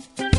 Thank.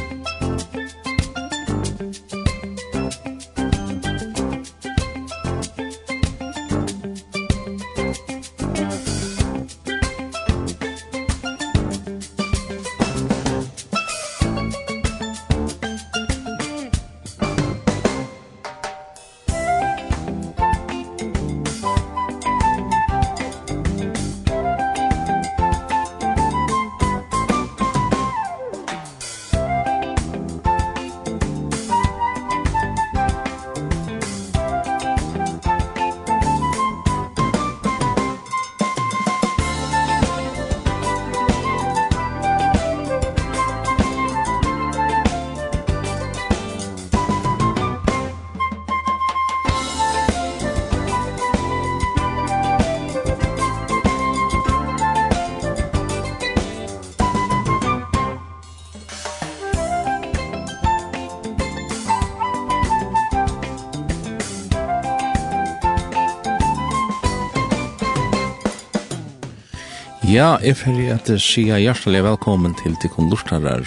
Ja, jeg fyrir at sia hjertelig velkommen til til konlurtarar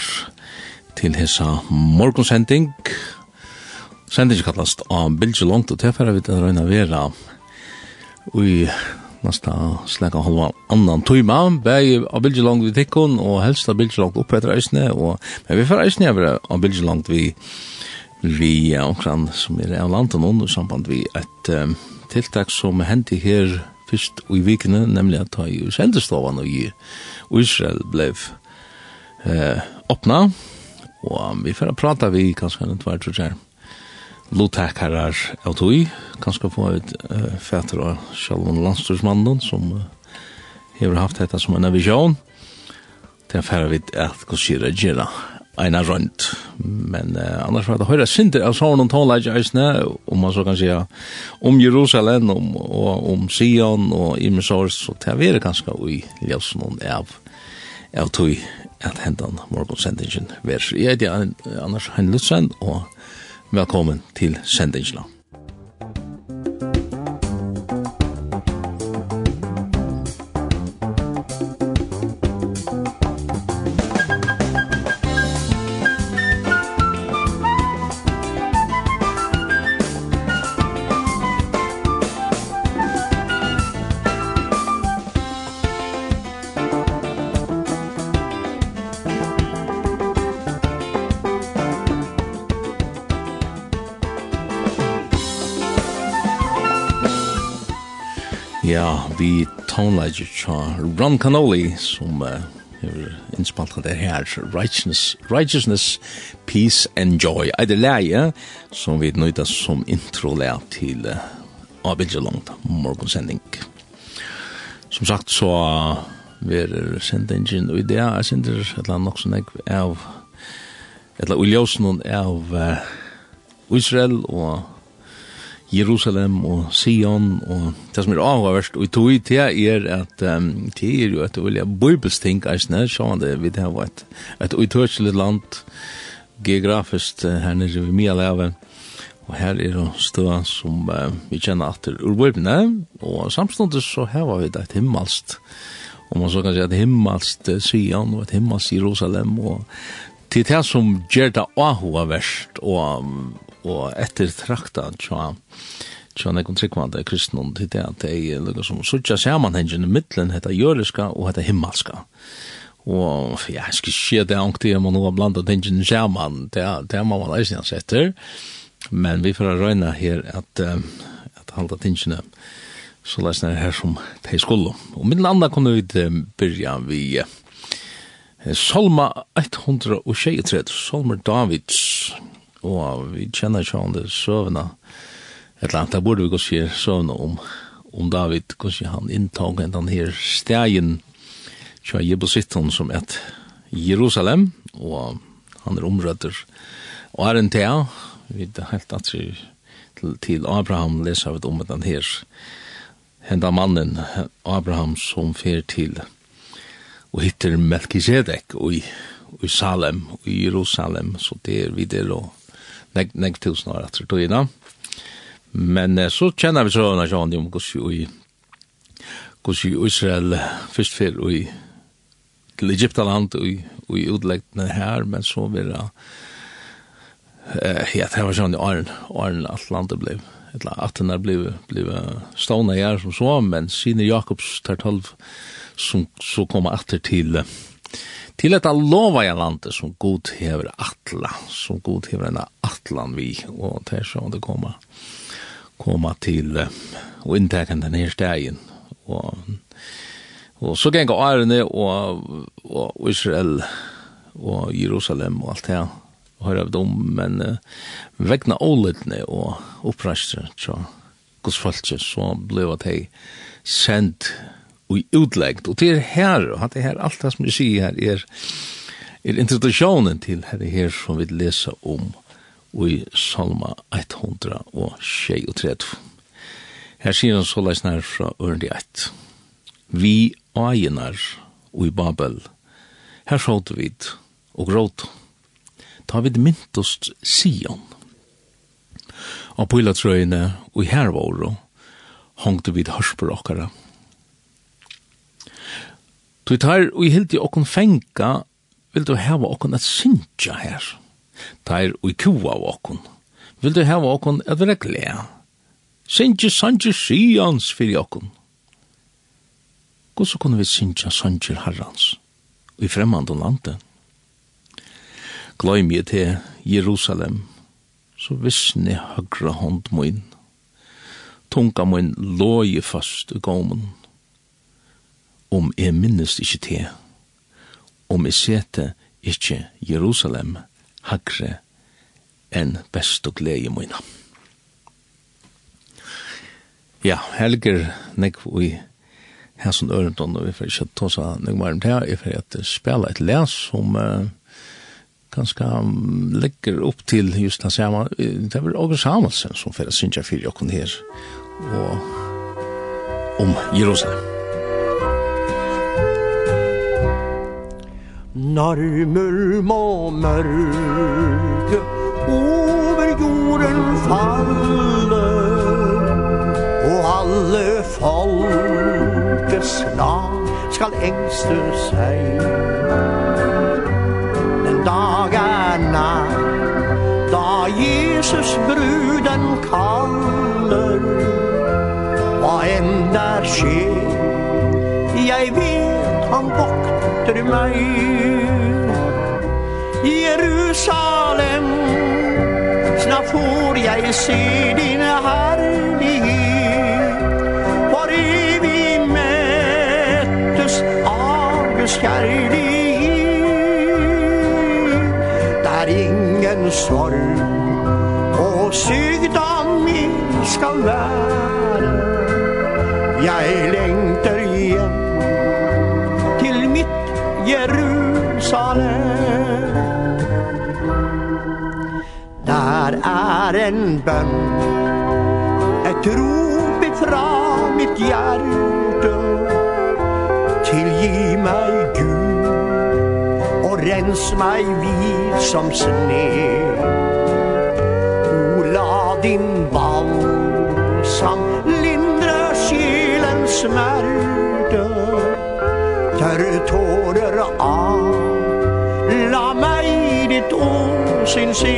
til hessa morgonsending. Sending kallast av Bilge Longt, og tilfæra vi til Røyna Vera ui nasta slega halva annan tøyma, bæg av Bilge Longt vi tikkun, og helst av Bilge Longt oppretter eisne, og men vi får eisne av av Bilge Longt vi vi okran som er av landet noen, i samband vi et um, tiltak som hendi her fyrst i vikene, nemlig at ta i Seldestovan og i Israel ble eh, åpna, og vi får prata vi kanskje en tvær tror jeg lottakarar av tog, kanskje få et uh, fætter av Sjalvon Landstorsmannen som uh, har haft dette som en avisjon, til å fære vidt at hva sier å gjerne eina rönt. Men uh, annars var det höra sinter av sånn och talar i om man så kan säga om Jerusalem om og om Sion och Imsors så det är ganska oj ljus någon av av tog at hendan morgon sändningen. Vär så är det annars Handelsen och välkommen till. Ja, vi tonelager tja Ron Canoli, som hever uh, innspalt det her, Righteousness, Righteousness, Peace and Joy. Er det leie som vi nøyda som intro-leie til uh, Abidja Longt, morgonsending. Som sagt, så verer sendingen, og det er sender et eller annet nok som jeg av, et eller annet av uh, Israel og Jerusalem og Sion og det som er avhverst og i tog til er at um, det er jo et veldig bibelsting eisne, sånn det vi det var et, et utørselig land geografisk her nere ved mye leve og her er det stå som uh, vi kjenner at det er bibelene og samståndet så her var vi det et himmelst og man så kan si at himmelst Sion og et himmelst Jerusalem og til det som gjør det avhverst og og etter trakta tja tja nekon tryggvande i kristnum til det at det er lukka som sutja samanhengen i middelen hetta jøliska og heta himmalska og ja, jeg skal skje det ankt om man nå har blanda hengen saman det, er man man eisen hans etter men vi får røyna her at um, at halda tingene så leisna her som de skulle og middelen anna kunne vi byrja vi Salma 136, Salmer Davids, og vi kjenner ikke om det søvnene, et eller annet, da burde vi gå se søvnene om, om David, hvordan han inntog en den her stegen, tja Jebusitton som et Jerusalem, og han er omrødder. og er en tea, vi er helt at vi til, til Abraham leser vi om den her, henda mannen Abraham som fer til og hittar Melkisedek og i, i Salem, og i Jerusalem, så det er videre og nek, nek tusen år etter togina. Men eh, så kjenner vi så søvnene sånn om hvordan vi i Israel først før i til Egyptaland og i utleggene her, men så vil det eh, ja, det var sånn i åren, åren at landet ble eller at den er ble, ble stående her som så, men sine Jakobs tar tolv som så kom etter til til dette lova jeg landet som god hever atla, som god hever en atlan vi, og det er sånn det kommer, kommer til og inntekken den her stegen, og, og så gjenga ærene og, og Israel og Jerusalem og alt det her, høyre av dem, men uh, vegna ålitne og oppreistre, så, gos folk, så ble det sendt, i utleggt, og det er her, og det er her, alt det som jeg sier her, er, er introduksjonen til her, her som vi leser om i Salma 136. Her sier han så leis nær fra Ørndi 1. Vi aginar og i Babel, her sjåte vi og gråt. Ta vid myntost Sion. Og på illa trøyene og i hervåro, hongte vid hørspråkere. Og Du tar og hildi okkun fenga, vil du hava okkun at syntja her. Tar og kua av okkun, vil du hava okkun at vera glea. Sinja sanja syans fyrir okkun. Gås så kunne vi sinja sanja herrans, og i og lande. Gløym jeg til Jerusalem, så visne høgra hånd moin. Tunga moin loje fast i gommen om jeg minnes ikkje te, om jeg sete ikkje Jerusalem hagre enn best og glede mine. Ja, helger nek nekv i hæsson ørentånd, og vi får ikke ta seg nekv varmt her, jeg får at spela et les som uh, ganske legger opp til just den samme, det er vel Åge Samuelsen som får synge fyrir jokken her, og om Jerusalem. Normer må mørke over jorden falle Og alle folkes lag skal engste seg. Den dag er nær da Jesus bruden kaller Hva enn der skjer, jeg vet han vokter för mig. Jerusalem Snart får jag se din härlighet Var är vi möttes av Guds kärlighet Där ingen sorg och sygdom skall vara Jag är Jerusalem. Där är en bön Ett rop ifrån mitt hjärta. Tillgi mig Gud Och rens mig vid som sne. O la din balsam Lindra själens mörk tørre tårer av. La meg ditt åsyn se.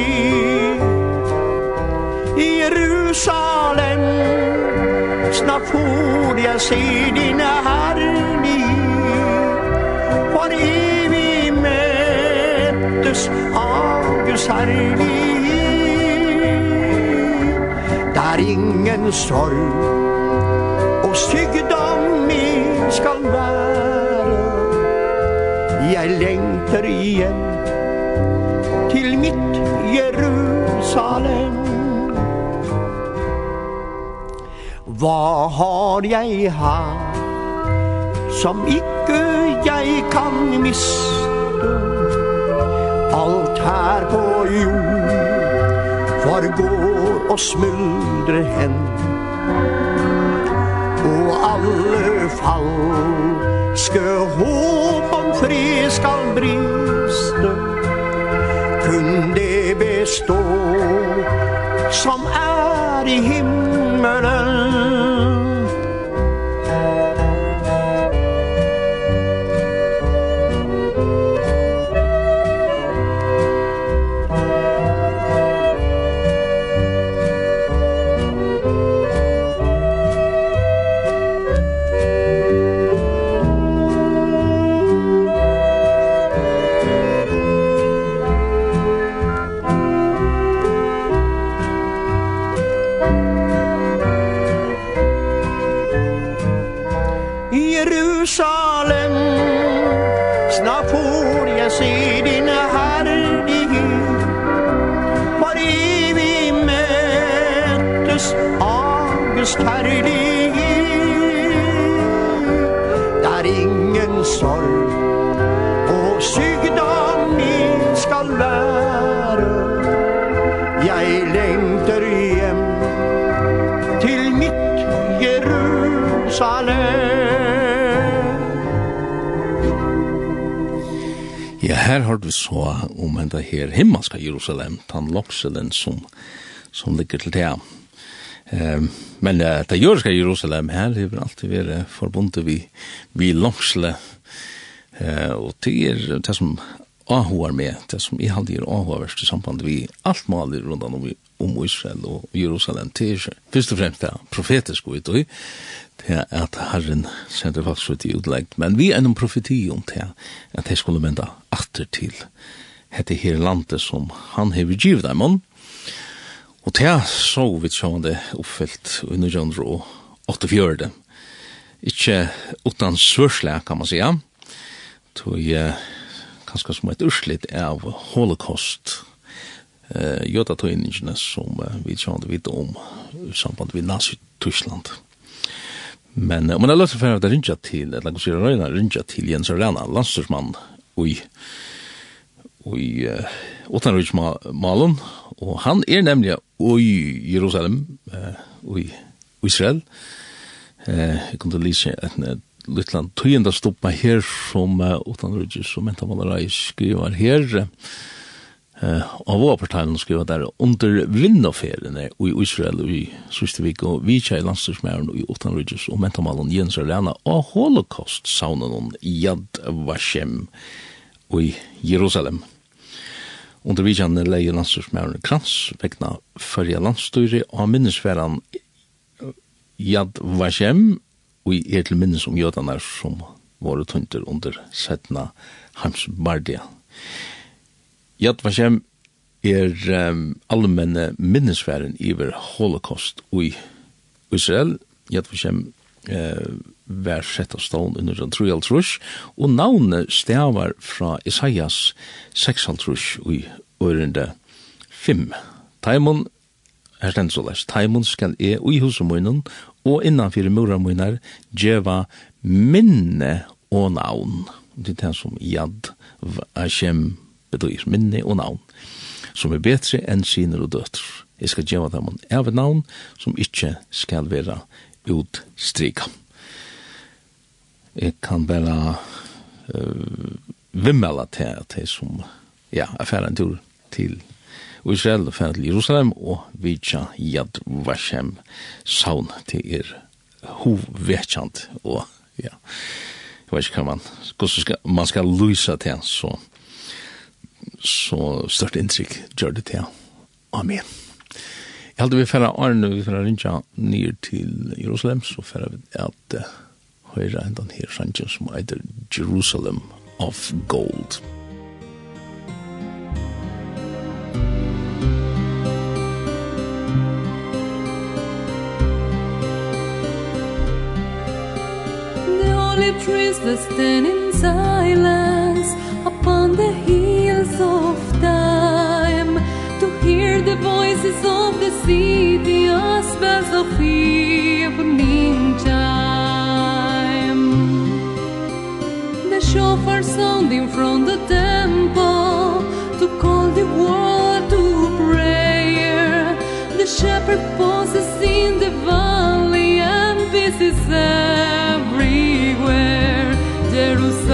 Jerusalem Snart får jeg se din herlighet. For evig møttes av Guds herlighet. Der ingen sorg og sykdom min skal være. Jeg lengter igjen Til mitt Jerusalem. Hva har jeg her Som ikke jeg kan miste? Alt her på jord Forgår og smuldrer hen. Og alle falske håp fri skal briste. Kun det bestå som er i himmelen. sorg. Og sykdom min skal være. Jeg lengter hjem Til mitt Jerusalem. Ja, her har du så om enda her himmelska Jerusalem, tan Lokselen som, som ligger til det. Um, men uh, det jødiske Jerusalem her har alltid vært forbundet vi, vi Lokselen Eh, og det er det som avhoar med, det som i halde er avhoverst i samband vi alt maler rundt om, om Israel og Jerusalem, det er først og fremst det profetiske ut, og det er at Herren sender faktisk ut i utleggt, men vi er noen profeti om det, at det skulle vende atter til hette her landet som han hever givet dem om, og det er så vidt vi sjående oppfyllt under 1948, ikke utan svørsle, kan man sige, tog jeg kanskje som et urslit av holocaust eh, jota jødatøyningene som eh, vi kjent vidt om i samband med Nazi-Tyskland. Men om man har løst for at rinja til, eller kanskje røyna rinja til Jens Arena, landstyrsmann i i uh, Malen, og han er nemlig i Jerusalem, uh, i Israel. Uh, jeg kunne lise en lytland tøyenda stoppa her som uh, utanrydges og mentamalarai skriver her uh, av våpartalen skriver der under vinnaferene i Israel i siste vik og vi kjei landstyrsmæren i utanrydges og mentamalen Jens Arena og holocaust saunen Yad Vashem i Jerusalem. Under vi vidjande leie landstyrsmæren Krans vekna fyrja landstyri og minnesveran Yad Vashem og i er til minnes om jødene som var tunter under setna Hamsbardia. Yad Vashem er um, allmenne minnesfæren iver holocaust i Israel. Yad Vashem eh, var sett av stånd under den tru trus, og navnet stavar fra Isaias 6 trus i ørende 5. Taimon, her stendt så les, Taimon skal e ui huset og innanfyrir murar munar djeva minne og navn. Det er det som jad vashem betyr, minne og navn, som er betre enn siner og døtter. Jeg skal djeva dem en av navn som ikkje skal vera utstrika. Jeg kan bare uh, vimmela til at jeg som, ja, affæren tur til og Israel fer til Jerusalem og vidja Yad Vashem saun til er hovvetjant og ja, jeg vet ikke hva man, hvordan skal, man skal lysa til så, så størst inntrykk gjør det til. Amen. Jeg halte vi færre Arne, vi færre Rinja nyr til Jerusalem, så færre vi at uh, høyre hendan her sannsyn som heter Jerusalem of Gold. Jerusalem of Gold. the trees that stand in silence Upon the hills of time To hear the voices of the sea The bells of evening time The shofar sounding from the temple To call the world to prayer. The shepherd pauses in the valley And this is there Jerusalem.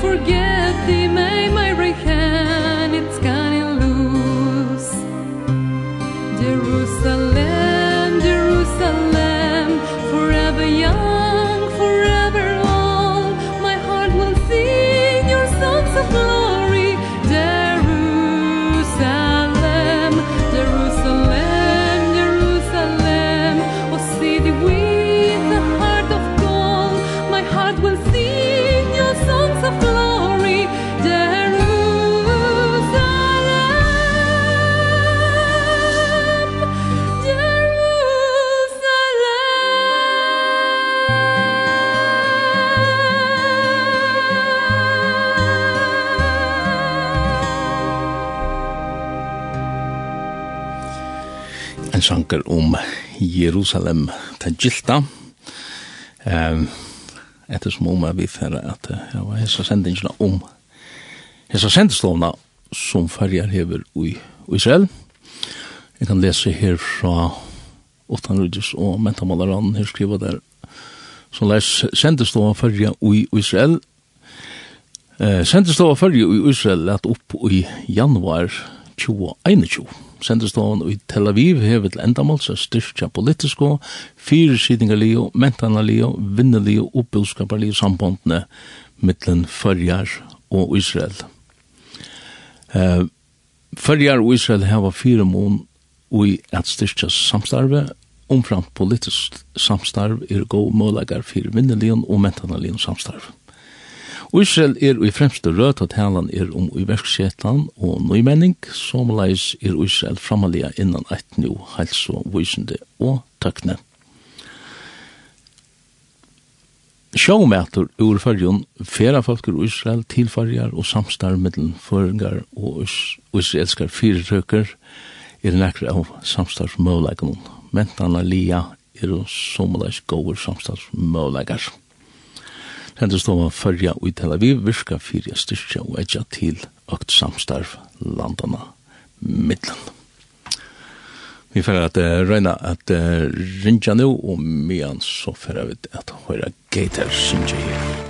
forget thee, man. sanger om Jerusalem til Gilda. Um, etter som om vi fyrir at jeg var hessa sendingina om hessa sendingslåna som farger hever i Israel. Jeg kan lese her fra Åttanrudjus og Mentamalaran, her skriver der som les sendingslåna farger i Israel. Eh, sendingslåna farger i Israel lett opp i januar 2021. Sendestoven i Tel Aviv hever til endamål som styrkja politisko, fyrirsidingarlig og mentanarlig og vinnerlig og oppbudskaparlig sambåndene mittlen Førjar og Israel. Uh, Førjar og Israel heva fire mån i at styrkja samstarve, omframt politisk samstarv er god målagar fyrir vinnerlig og mentanarlig samstarve. Israel er i fremste rød, at talan er om uverksetland og nøymenning, som leis er Israel framalega innan eit nu helse og visende og tøkne. Sjåmeter ur fyrjon færa folk ur Israel tilfarjar og samstar middelen føringar og israelskar fyrirtøkker er nekra av samstarsmøvleikon. Mentana lia er og somleis gåur samstarsmøvleikar. Senderstova fyrja i Tel Aviv virka fyrja styrkja og etja til økt samstarf landana middelen. Vi fyrir at uh, røyna at uh, rinja nu og mian så fyrir vi at høyra Gator Sinja her.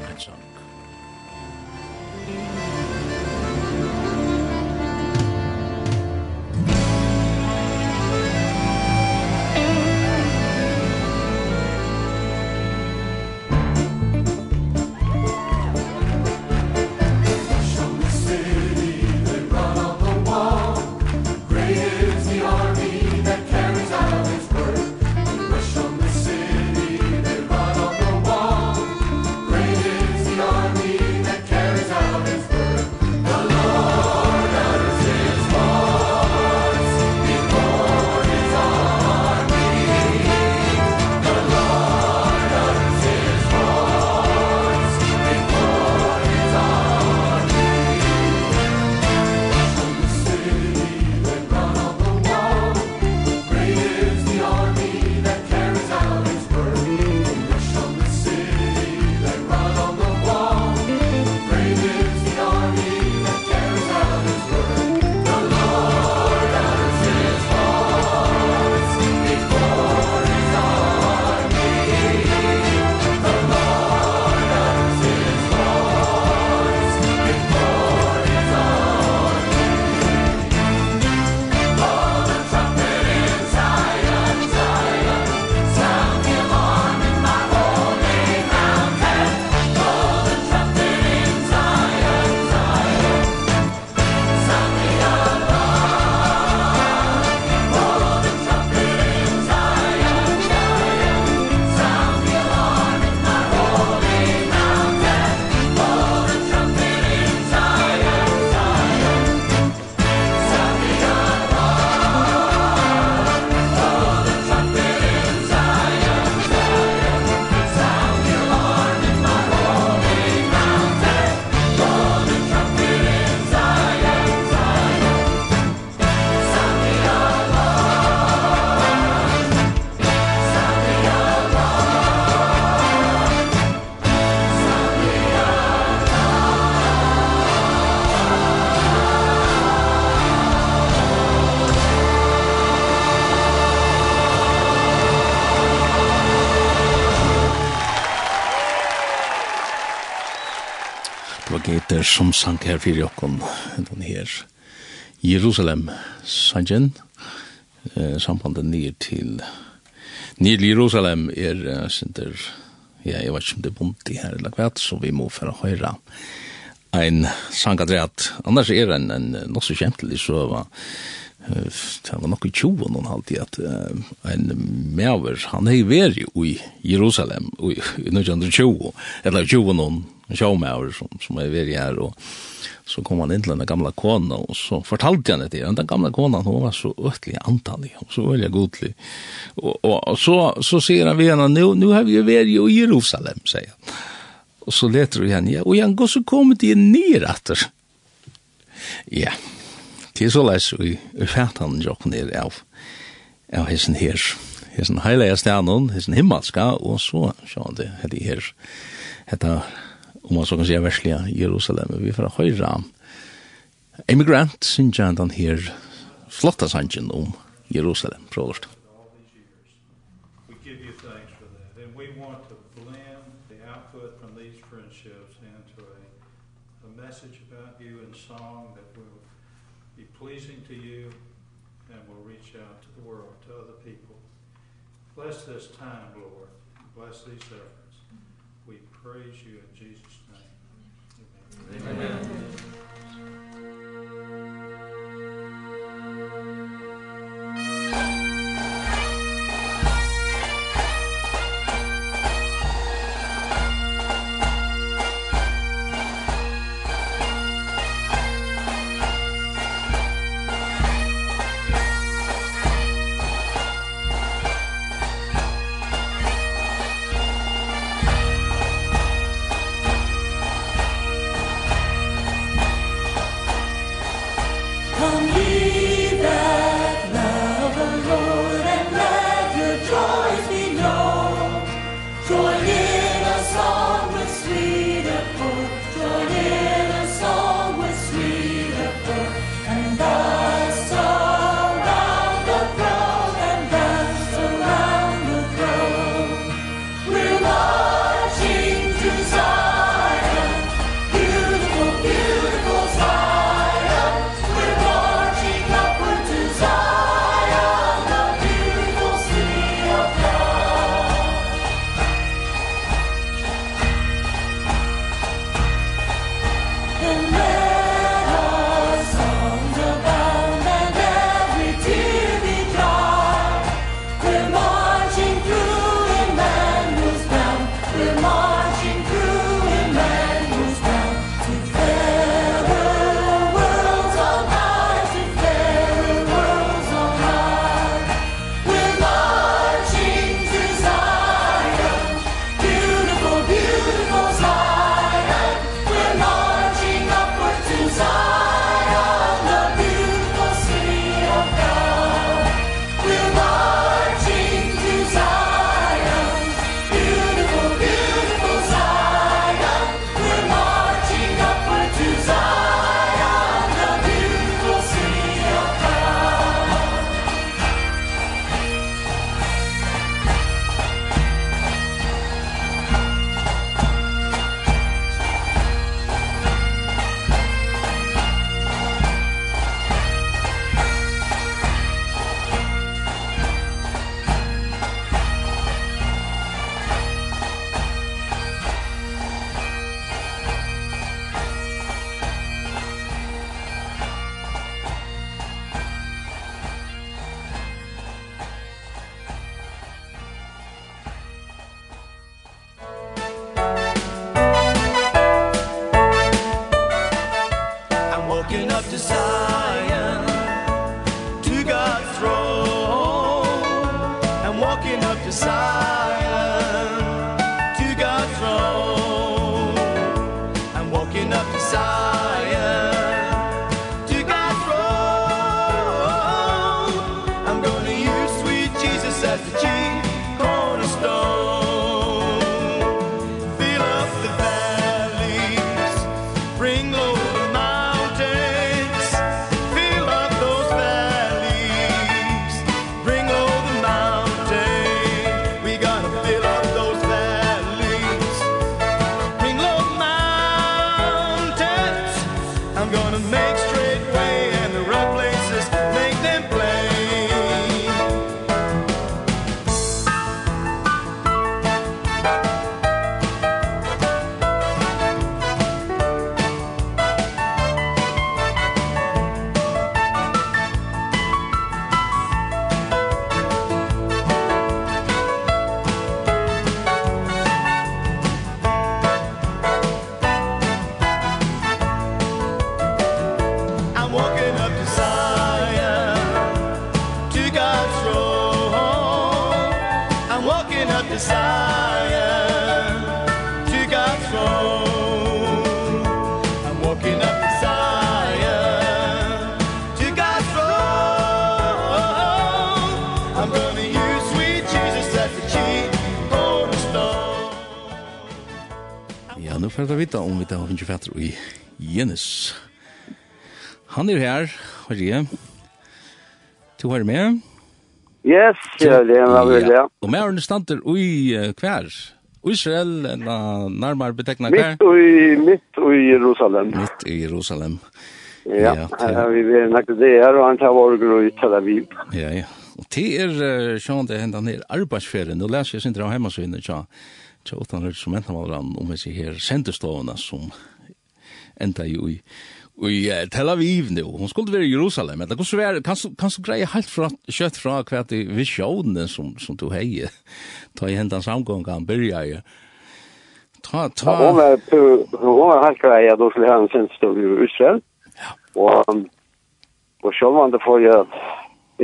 Peter som sank her fyrir jokken, den her Jerusalem sangen, eh, sambandet nir til nir til Jerusalem er uh, sinter, ja, jeg vet ikke om det er bunt i her eller kvart, så vi må for å høyra ein sangadreat, annars er en, en nok nosse kjentlig søva, det var nok i tjoen noen halvtid at uh, en mever, han hei veri i Jerusalem i 1920, eller tjoen hon en showmaur som, som er veri her, så kom han in till den gamla kona, och så fortalte han det, den gamla kona, hon var så øtlig antalig och så väldigt godlig, och, och, så, så säger han vi henne, nu, nu har vi ju varit i Jerusalem, säger han, och så letar vi henne, ja, och han går så kommer det ner etter, ja, det är så läs vi fært han jag ner av, av hessen her, hessen heilige stjernen, hessen himmelska, og så, så det det her, heter om man så kan säga värsliga Jerusalem. Vi får höra Emigrant, synsjöndan här, flotta sanchen om Jerusalem, frågårst. Jens. Han er her, hva er det? Du har med? Yes, ja, det er vel det. Og med er det stander ui hver? Israel, eller nærmere betekna hver? Midt i midt ui Jerusalem. Midt i Jerusalem. Ja, ja vi vært nok det her, og han tar vår gru i Tel Aviv. Ja, ja. Og til er, sjån, det hendan her arbeidsferien, nå leser jeg sin dra hjemme så inne, tja, tja, utan rett som hentan var om vi ser her sendestovene som enda i i uh, Tel Aviv nu, hon skulle være i Jerusalem, eller hvordan var det, kan du greie helt fra, kjøtt fra hva de visjonene som, som du hei, ta i hendan samgångan, byrja i, ta, ta... Ja, hon var, hon var helt greie, da skulle han sin stod i Israel, ja. og, og det får jeg,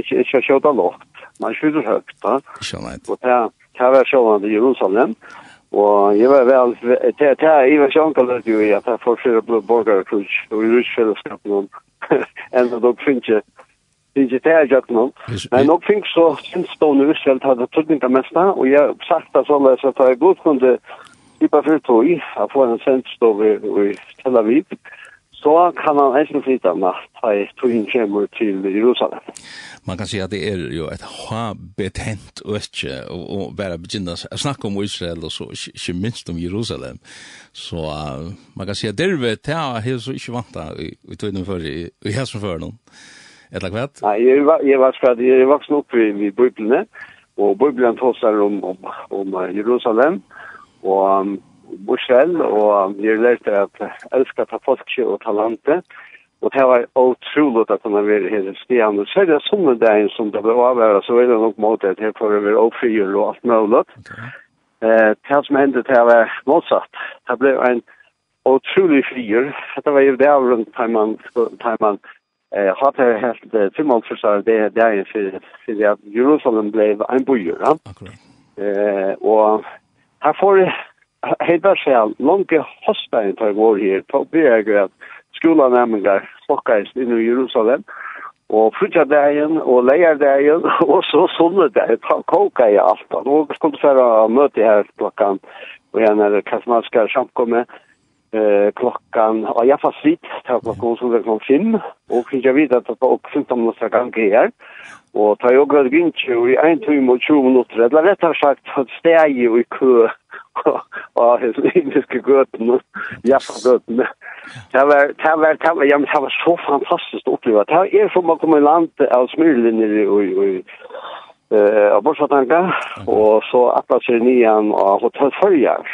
ikke, ikke kjøtta lågt, man skjuter høyt, da. Skjønner jeg. Og det, det var det i Jerusalem, og Og jeg var vel, det er jeg var sjankel at jo, at jeg får flere blå krus, og i rusfellesskapen om, enn at dere finner ikke, finner ikke det jeg gjør noen. Men nok finnes så sinstående rutsfell til det tøtninga mesta, og jeg sagt det sånn at jeg godt kunne slippa fyrt tog, i, jeg får en sinstående i Tel Aviv, så kan han eisen flytta mest i togin kommer til Jerusalem. Man kan si at det er jo et habetent øtje å bare begynne å snakke om Israel og så ikke minst om Jerusalem. Så uh, man kan si at derve ta er så ikke vant da i, i togin før i, i hessen før noen. Eller hva? Nei, jeg, jeg var skratt, jeg vaksen opp i, i Biblene, og Bibelen tåser om, om, om Jerusalem, og um, bor og vi har lært at jeg elsker ta folke og ta landet. Og det var utrolig at han har vært hele stian. Og så er det sånne dagen som det ble avhøret, så er det nok måte at her får det være oppfyr og alt mulig. Eh, det som hendte, det var motsatt. Det ble en utrolig fyr. Det var jo det av rundt da man, da man eh, hadde helt eh, til måte for seg det det er for, for at Jerusalem ble en byer. Ja? Akkurat. Eh, og her får jeg helt bare sier, langt hostbein for vår her, på bygget at skolen nemmer slokkes inn i Jerusalem, og frutja dagen, og leier dagen, og så sånne der, ta koka i alt. Nå skal du føre møte her klokkan, og igjen er det kasmanske samkomme, eh, klokkan, og jeg fast litt, ta klokkan som det kom finn, og fikk jeg vite at det var 15 minutter gang her, og ta jo grad gynnskjø i 1 time og 20 minutter, eller rett og slett, steg i kø, og hans limiske gøtene, jaffagøtene. Det var, det var, det var, ja, men det var så fantastisk å oppleve. Det er som å komme i land av smyrlinjer i og, av Borsatanka, og så atla seg nian av Hotel Førjar.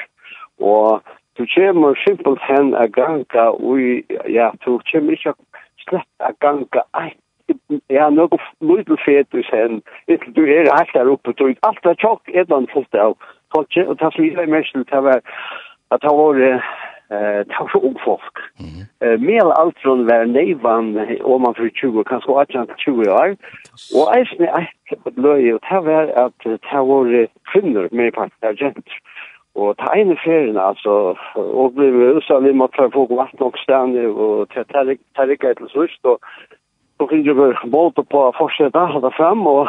Og du kommer simpelt hen a ganga ui, ja, du kommer ikke slett a ganga eit ja, noe lydelfetus hen, etter du er helt der oppe, du alt er tjokk, edan fullt av folk og det som jeg mest til, det var at det var eh ta för ung folk. Eh mer altron var neivan om man för 20 kanske 18 20 år. Och jag snä att löj och ta var att ta var kvinnor med patient. Og ta en färden alltså och blev så vi måste få gå vart och stanna och ta ta ta det og så kunde jag bara båta på fortsätta holde frem, og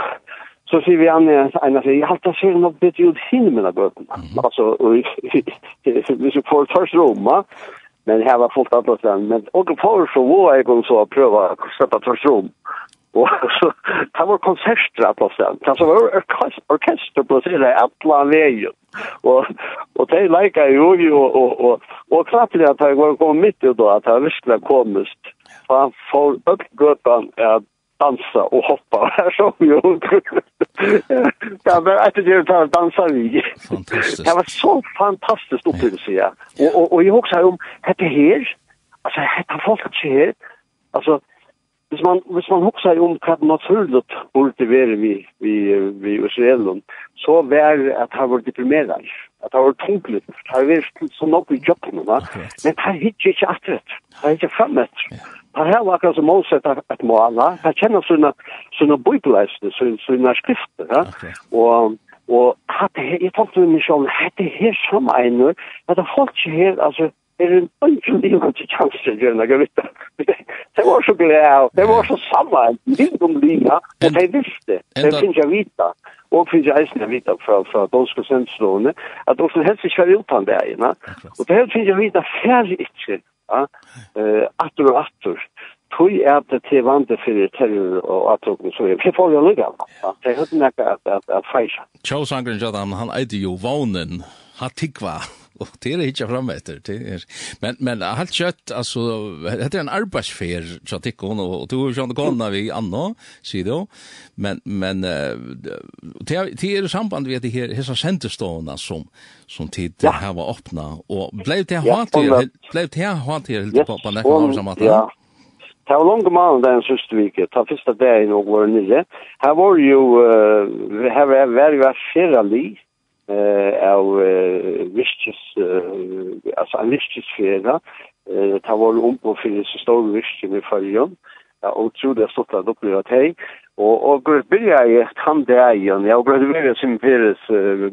Så sier vi an, en av sig, jeg halte ser nok bedre ut henne med bøtene. Altså, hvis vi får først va? men her var fullt annet den, men og for så var jeg gong så å prøve å slippe først rom. Og så, det var konserter at oss. Det var orkester på siden av alle veien. Og, og de leker jo, og, og, og, og klart det at jeg var kommet midt i da, at jeg virkelig kommet. Så han får oppgøtene at dansa och hoppa här som jo. Ja, men att det där dansa vi. Fantastiskt. Det var så fantastiskt upplevelse ja. Och och och jag också om det här. Alltså att folk att se. Alltså Hvis man, hvis man husker om hva naturlig burde være vi, vi, vi Israelen, så var at han var deprimerad at han var tungelig, at han var så nok i jobben, va? men han hittet ikke atret, han ikke fremmet. Han har akkurat som målsett et mål, han kjenner sånne, sånne bøybeleisene, sånne sånne skrifter, va? og Og hatt her, jeg tenkte meg selv, hatt her som egnet, at folk ikke her, altså, Det är en önskan det var till chansen gör några vita. Det var så glad. Det var så samme samma. Det kom liga. Det de visste. Det finns jag vita. finnes jeg eisen jeg vita fra, fra Donske senslonen at de som helst ska vara utan det, Ja. Og det finnes jeg vita färdigt ikke. Ja. Uh, atter og atter. tog er det til vante for terror og attokken, så jeg får jo lykke av det. Jeg hørte meg at at, at feisa. feisja. Jadam han eide jo vånen, ha tikva og det er ikke fram etter. det men men helt kjøtt, altså, det er en arbeidsfer, så att og, går och du John Connor vi anno sido men men det det är samband ved det her, dessa sendestående som som tid ja. här var öppna Og blev det hat blev det hat helt på på nästa samma Ja. Det var langt mann den siste vike, ta første dagen og var nye. Her var jo, her var jo fyrre liv, eh av virkes altså en virkesfjera ta var om på fyrir så stor virken i ja og tro det stått at oppleva at hei. Og og byrja i han det er igjen jeg brød vi som fyrir fyrir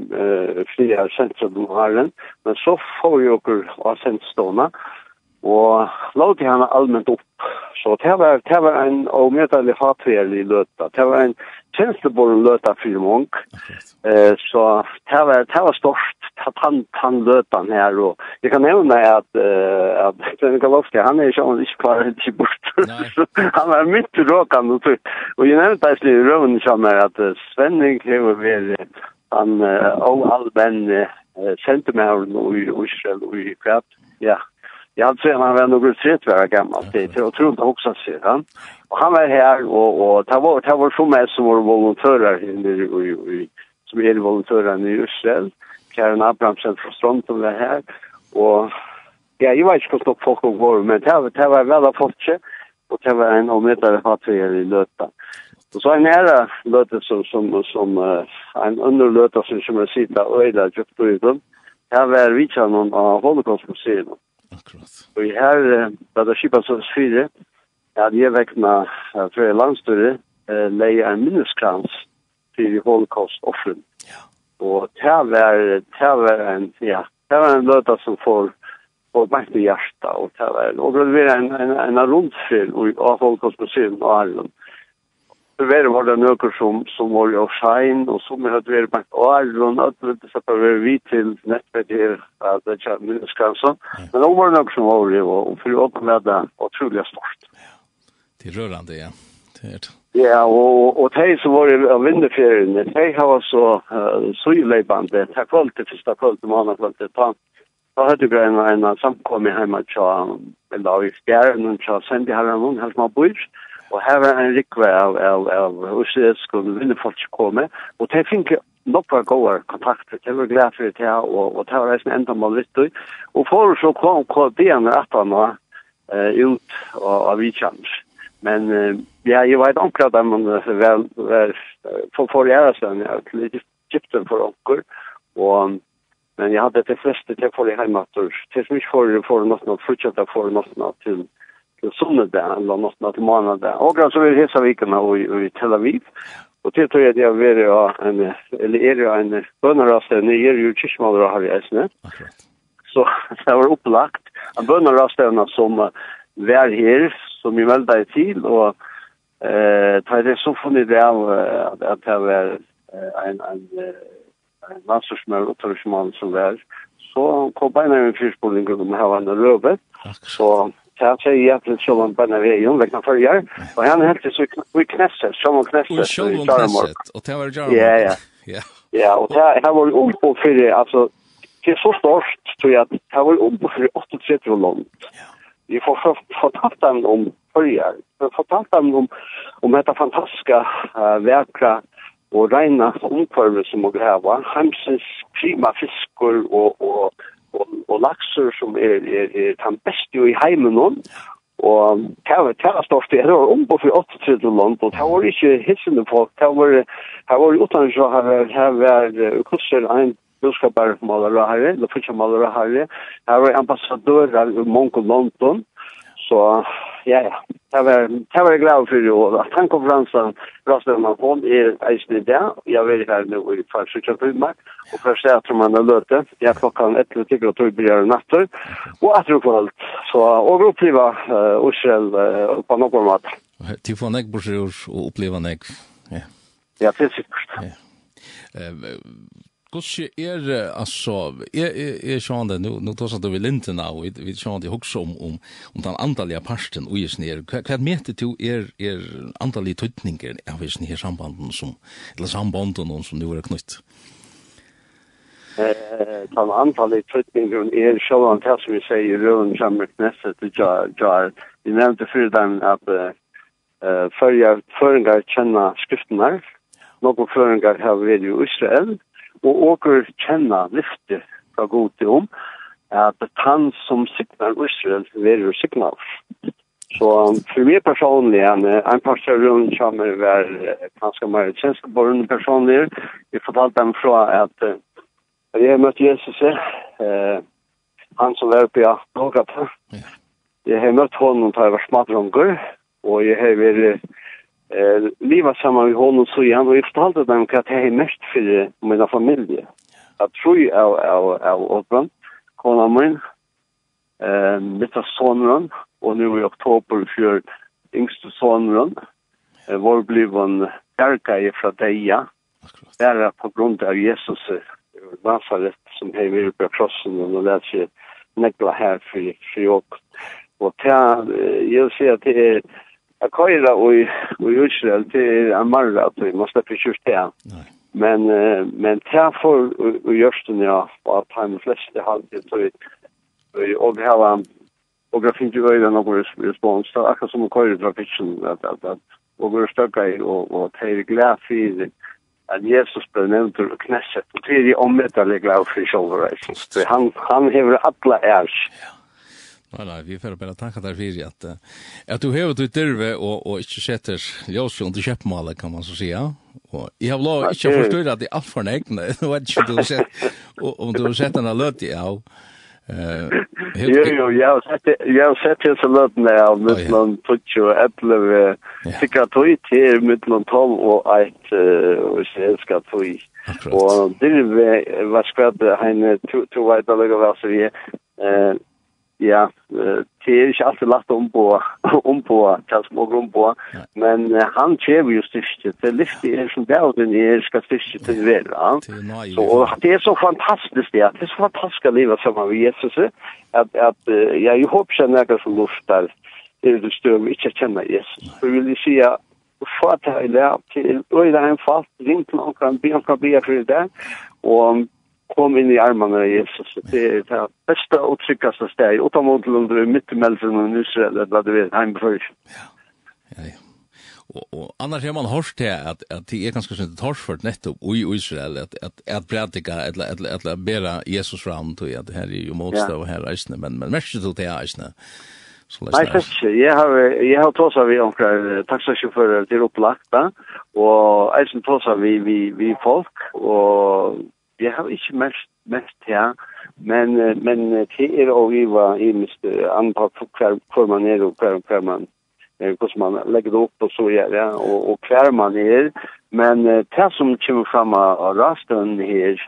fyrir fyrir fyrir men så får vi okker av sendstående og låg henne allmänt upp. Så det var, det var en omedelig hatverlig løta. Det var en tjenesteborn løta for mange. Eh, så det var, det var stort, han, han løtan her. Og jeg kan nevne at, uh, at Sven Kalowski, han er ikke om ikke kvar helt i bort. han var mitt råkan. Og, og jeg nevnte det i røven som er at uh, Sven krever vel han uh, og all menn uh, sendte meg i Israel og i Kvart. Ja. Yeah. Jag hade sett han var nog trött var gammal det jag tror inte också så han. Och han var här och och ta var ta var så med som var volontärer i i som är volontärer i Israel. Karen Abrahamsen från Stronton var här och ja, jag vet inte hur stort folk var men det var det var väl folk och det var en omedlare fattigare i Löta. Och så en nära Löta som som som uh, en underlöte som som sitter och är djupt just på utan. Här var vi kan någon av Holocaust museet. Akkurat. Og her, da det skipet som fyre, at jeg vekkene fra landstøret, leie en minneskrans til holocaust-offren. Ja. Og det var, det var en, ja, det var en løta som får og makt i hjertet og det var og det var en, en, en rundfyr av holocaust-museum og Arlund det var det nokre som, som var jo sein, og som hadde vært bakt åren, og det så på vei vi til nettvet her, at det er minneskansen. Men det var som var jo, og for åpne med det, og trolig stort. Ja, det er rørende, ja. Det er det. Ja, og, og de som var av vinderferiene, de har så uh, søyleibande, de kvalt til første kvalt, mannen kvalt det pant. Da hadde vi en, en samkomme hjemme til, eller i fjerne, til Sandy Harren, hans man bor, og Og her var en rikve av, av, av usredsk og vinne folk som kom Og det fikk nok var gode kontakter. Det var glad for det her, og, og det var reisende enda mål litt. Og for så kom KD-en rett av nå ut av av Vidkjans. Men ja, jeg vet omkring at man vel, vel, for, for gjøre seg ja, til Egypten for omkring. Og men jeg hadde det fleste flesta till för hemma Til som inte för for något något fruktat för något något till til sunnedag, eller nåttna til månedag. Og så er hessa vikene og i Tel Aviv. Og til tror jeg det er veri av en, eller er jo en bønnerraste, ni er jo kyrkjemaler her i Eisne. Så det var opplagt. En bønnerraste som var her, som vi meldte til, og eh tar det så funnet det av at det var en, en, en landstorsmøl og torsmål som var. Så kom beina i en fyrspolning om her var en røvet. Så han säger egentligen Shalom Banavejon, veckan förrjar. og han hette så i Knesset, Shalom Knesset. Och Shalom Knesset, og det var Jarmark. Ja, ja. Ja, ja og det her var ju uppe för, alltså, det er så stort, tror jeg, att det var ju uppe för 38 land. Vi får fortalt dem om förrjar. Vi får fortalt dem om, om detta fantastiska, uh, verkra og rena omkvarver som må har. Hemsens prima fiskor og, og og, og lakser som er, er, er den beste i heimen nå, og det var det var stort det var om på för 80 land og det var ikke hissande folk det var det var utan så her, her var kurser en budskapare malare här eller fiskmalare här her var ambassadører i Monko London Så ja, ja. Det var, det var glad för det och att han kom fram som Rastnämman kom i eisen i det. Jag var här nu i Falsutja Pumar och för sig att man har löte. Jag klockan ett eller tio och tog blir natter och att det var Så och vi uppleva uh, Ursel uh, på någon mat. Till få näck bror och uppleva näck. Ja. Ja, det är sikkert. Ja. Gosse er altså er er sjón det nu nu tosa det við linten now við við sjón det hugsa um um um den antaliga parsten og is nær kvat metir til er er antaliga tøtningar av is nær sambanden sum eller sambanden og sum nú er knutt. Eh tan antaliga tøtningar er sjón det som vi seier í røðum samur knessa til jar jar við nemndu fyrir den at eh førja føringar kenna skriftunar nokkur føringar hava verið í Israel og åker kjenna lyfte fra god til om, at han som signar Israel verer signar. Så for meg personlig, en, en pastor rundt kommer være ganske mer kjenskaborende personlig, vi fortalte dem fra at uh, jeg møtte Jesus, uh, han som var oppe i Afgata, jeg har møtt honom da jeg var smadrunger, og jeg har vært eh leva samman med honom så igen och gestalta dem att det är mest för mina familj. Att tro av av av Open kona man eh med sonen og nu i oktober för yngste sonen eh, var blev en kärka i Fradeia. Där på grund av Jesus Nazaret som hej vi på krossen och lær seg negla her for, for för Og til, jeg vil si at det er Jag köra och och Israel till Amara at vi måste försöka. Nej. Men uh, men träffar for görs det ja på time flash det har det så vi og vi har og jag finns ju väl någon respons så akkurat som köra trafiken at at at og vi stökar og och tar glädje för at Jesus ble nevnt ur Knesset, og det är ju omvänt att lägga av för. Han, han hever alla ärst. Ja. Nei, nei, vi får bare tanka der fyrir at, at du hever du dyrve og, og ikke setter ljøsfri under kjøpmålet, kan man så sija. Og jeg har lov ikke å forstå at det er alt for negne, nå vet ikke du har sett, om du har sett denne løte av. Jo, jo, jeg har sett disse løtene av mittlån 20 og 11, sikkert tog til mittlån 12 og 1, og så elsker tog. Og det var skvatt, henne, to veit allega hva så vi, ja, det er ikke alltid lagt om på, om på, til små om på, men han kjever jo styrke det lyfte er som det er, den er skal styrke til vera. Så, og det er så fantastisk det, det er så fantastisk å leve sammen med Jesus, at, at ja, jeg håper ikke noe som lufter, er det større vi ikke kjenner Jesus. Så vil jeg si at få til å lære til, og det er en fast, ring til noen, be om kan be for det, og kom inn i armene av Jesus. Det er det beste og tryggeste stedet. Utan mot Lund, midt i Melsen og Israel, eller du vet, heim før. Ja, ja, ja. Og, og annars har man hørt til at, at det er ganske sunt torsført nettopp i Israel, at, at, at prædika, eller, eller, eller bera Jesus fram til at her er jo motstå og her reisende, men, men mest til det er reisende. Nei, jeg vet ikke. Jeg har, jeg har tåsa vi omkring taksasjåfører til opplagt, da, og eisen tåsa vi, vi, vi folk, og Jeg har ikke mest, mest her, men, men det er å rive i mest andre hver, hver man er og hver, hver man hvordan man legger det opp og så gjør det, og, og hver man er. Men det som kommer fram av rasten her,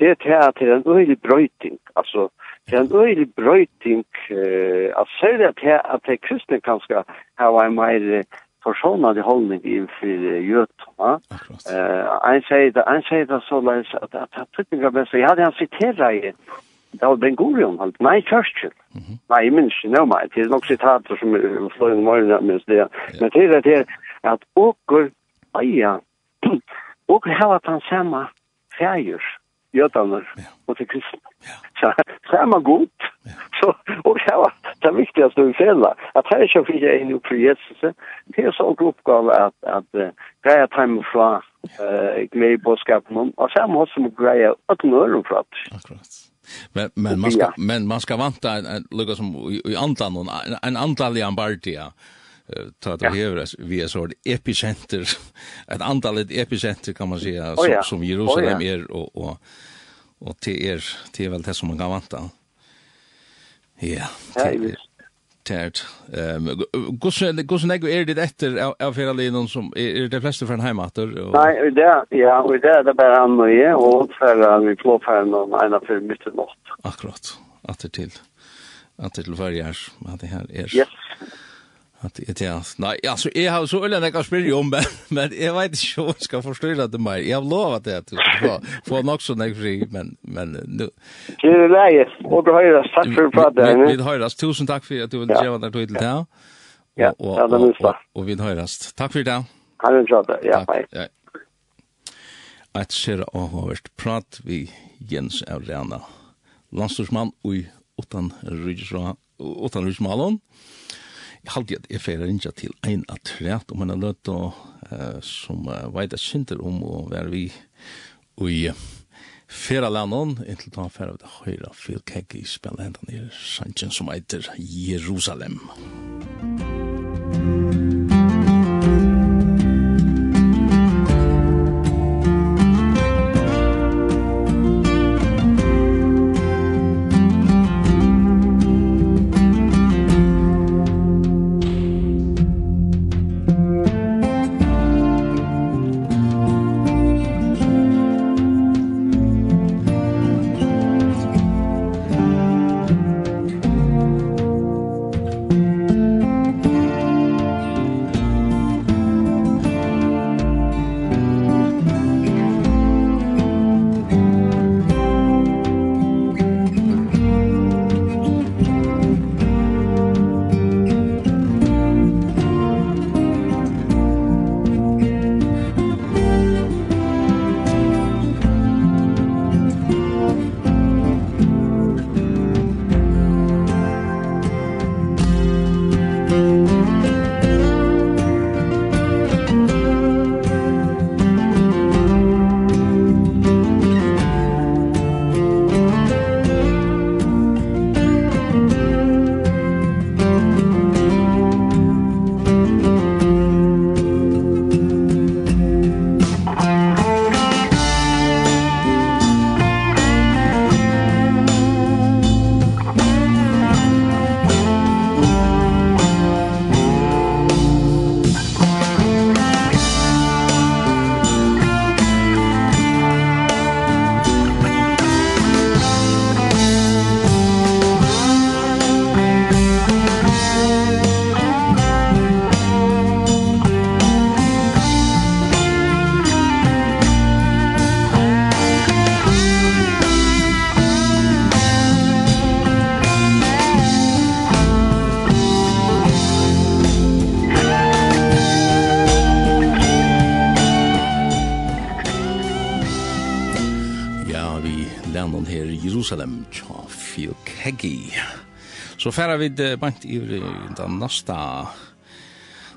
det er at det er en øyelig brøyting. Altså, det er en øyelig brøyting, uh, at særlig at det, at det kristne kanskje har vært mer uh, försonande hållning inför Götterna. Eh, en sier det, en sier det så løs at att jag tycker jag bäst, jag hade han citerat i Det var Ben Gurion, han, nei Churchill. Nei, jeg minns ikke, inte, meg. det er nok sitater som slår inn i morgon, minns det. Men det er det att åker, aja, åker här at han samma färger, Götterna och till kristna. Ja så är man god. Så, och det var det viktigaste vi fälla. Att här så fick jag in upp för Jesus. Det är så en uppgave att, att uh, greja tajmen från uh, glädjebådskapen. Och så måste man greja att nöra från. Akkurat. Men men man ska men man ska vanta en, en lucka som i, i andan en, en antal i Ambartia ta det här vi är så epicenter ett antal epicenter kan man säga oh, ja. som, som Jerusalem oh, ja. är och och Og det er, det er vel det som man kan vanta. Ja, det er tært. Ehm hvordan hvordan ego er det etter av av flere linjer som er det fleste fra en heimater? og Nei, det ja, og det er det bare han og jeg og for vi får for noen en av for mitt natt. Akkurat. det til. at det til varje. at det her er Yes at det är nei, altså, jeg har så øyne jeg kan spel om men men jeg vet ikke om jeg skal forstyrre det mer. Jeg har lovat det att få få nok sån där fri men men nu Det är läge och då höra tack för podden. Vi höras tusen takk for at du ville ge vart till där. Ja, ja, det är bra. Og vi höras. takk for det. Ha det bra. Ja, hej. Att ser och hårt prat vi Jens Aurena. Landstorsmann och utan ryggsra utan ryggsmalon. Jeg halte at jeg feirer rinja til ein av træt, om en av og uh, som uh, veit at synder om å være vi i Fera landet, inntil da fyrra av det høyra Phil Keggy spela hendan i sanjen som heter Jerusalem. Jerusalem. ja, vi lennon her i Jerusalem, tja, Phil Keggy. Så færa vi det bant i den nasta,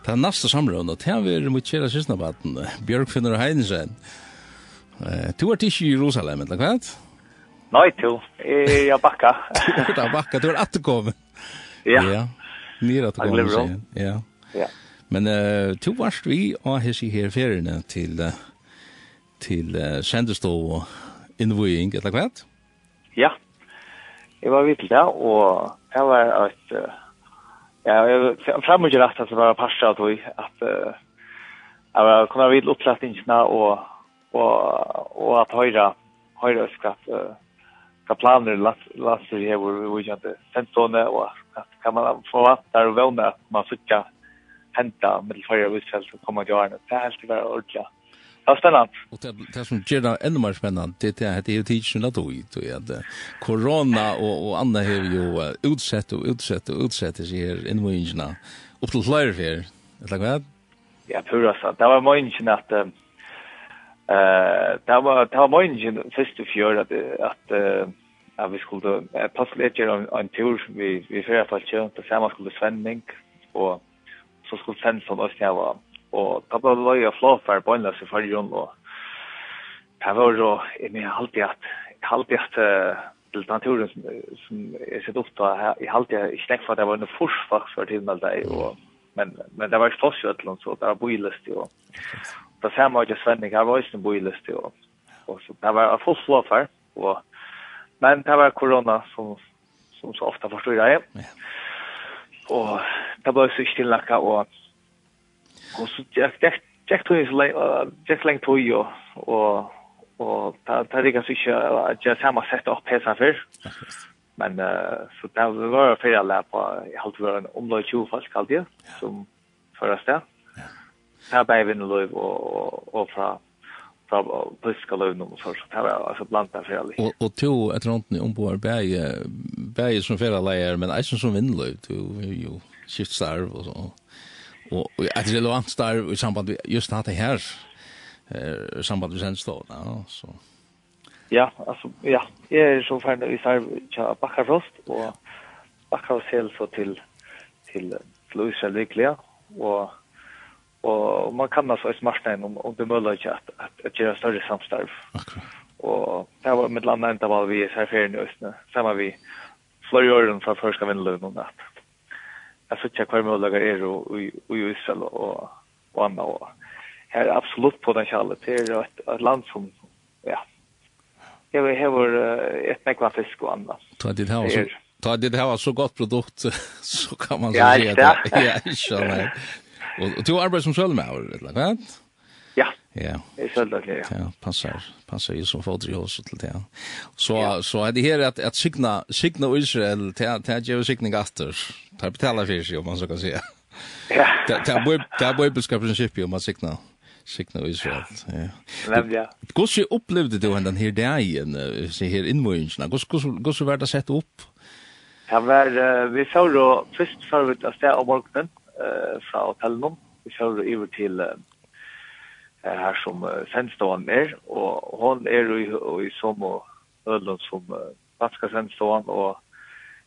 den nasta samrøvn, og tja vi er mot kjera sysnabaten, Bjørk Finner og Heidensen. Tu er tisch i Jerusalem, eller hva? Nei, tu, jeg bakka. Tu er bakka, tu er atterkommen. Ja. Ja, nir atterkommen, ja. Ja. Men uh, tu varst vi og hessi her ferien til uh, til uh, sendestå og innvøying, eller hva? Ja, jeg var vidt til det, og jeg var et... Ja, jeg fremmer ikke rett at det var parset av tog, at jeg var kommet vidt oppsettingene, og, og, og at høyre, høyre øskratt, hva planer laster her hvor vi kjente sentone, og at kan man forvante og vågne at man sikker henta med det forrige utfell som kommer til årene. Det er helt til å være ordentlig Ja, spennende. Og det, det som gjør det enda mer spennende, det er at det er ju tidsen att då ut at att corona og och andra har ju utsett og utsett og utsett seg her innvåingene opp til flere flyer här. Eller vad? Ja, pura så. Det var Mönchen att eh uh, det var det var Mönchen först i fjör att att uh, att vi skulle uh, passa lite om en tur vi vi för fall få det samma skulle svändning och så skulle sen som oss jag var og da ble det løye flåfer på enda seg fargen, og det var jo, jeg mener alltid at, alltid at til naturen som, som jeg sett opp da, jeg alltid ikke tenkt for at det var noe forsvakt for tiden av deg, og men men det var ju fast ju att så där boilist ju. På samma ikke Svenning, jag var ju boilist ju. Og så det var full flow för og, men det var korona som som så ofta forstår jeg. Ja. Och det ble så stilla och Og så jeg gikk tog jeg lengt tog jo, og og ta ta det kanskje ikke at jeg samme sett opp helt sånn før. Men uh, så det var flere alle på, jeg holdt det var en omløy 20 folk, kalte jeg, som fører sted. Det er bare vinner løyv og, og, fra, fra politiska løyv noen så så det var altså blanda det flere. Og, og to etter hånden ombord, bare, bare som flere leier, men eisen som vinner løyv, du er jo skiftstarv og så og att det låg anstar i samband med just det här eh samband med sendstånd, ja så ja alltså ja jag är så fan i sarv tja Backarost och Backarost hel så till till Luisa Lyckliga och och man kan alltså i in om om det möjligt att att, att göra större samstarv. Akkurat. Og det var med landa enda var vi så här i Østene, Samma vi flere årene fra første första om där jeg synes ikke hver mulighet er i Israel og, og annet. Og her er absolutt potensialet. Det er et, et land som, ja, jeg har et nekva fisk og annet. Ta det ditt her også. Ta det här var så gott produkt så kan man säga det. Ja, inte. Ja, inte. Och du arbetar som självmärkare, eller vad? Ja. Ja. Det skulle det. Ja, passar. Passar ju som fodri också till det. Så så är det här att att signa signa Israel till till ge signa gaster. Ta betala för sig om man så kan säga. Ja. Det det blir det blir beskapningsskip om man signa signa Israel. Ja. Ja. Hur så upplevde du den här dagen så här inmöjningen? Hur hur hur så vart det sett upp? Ja, var vi så då först förut att om morgonen eh från hotellet. Vi så över till her som uh, sendstående er, og hon er jo i, i som og ølen som vatska sendstående, og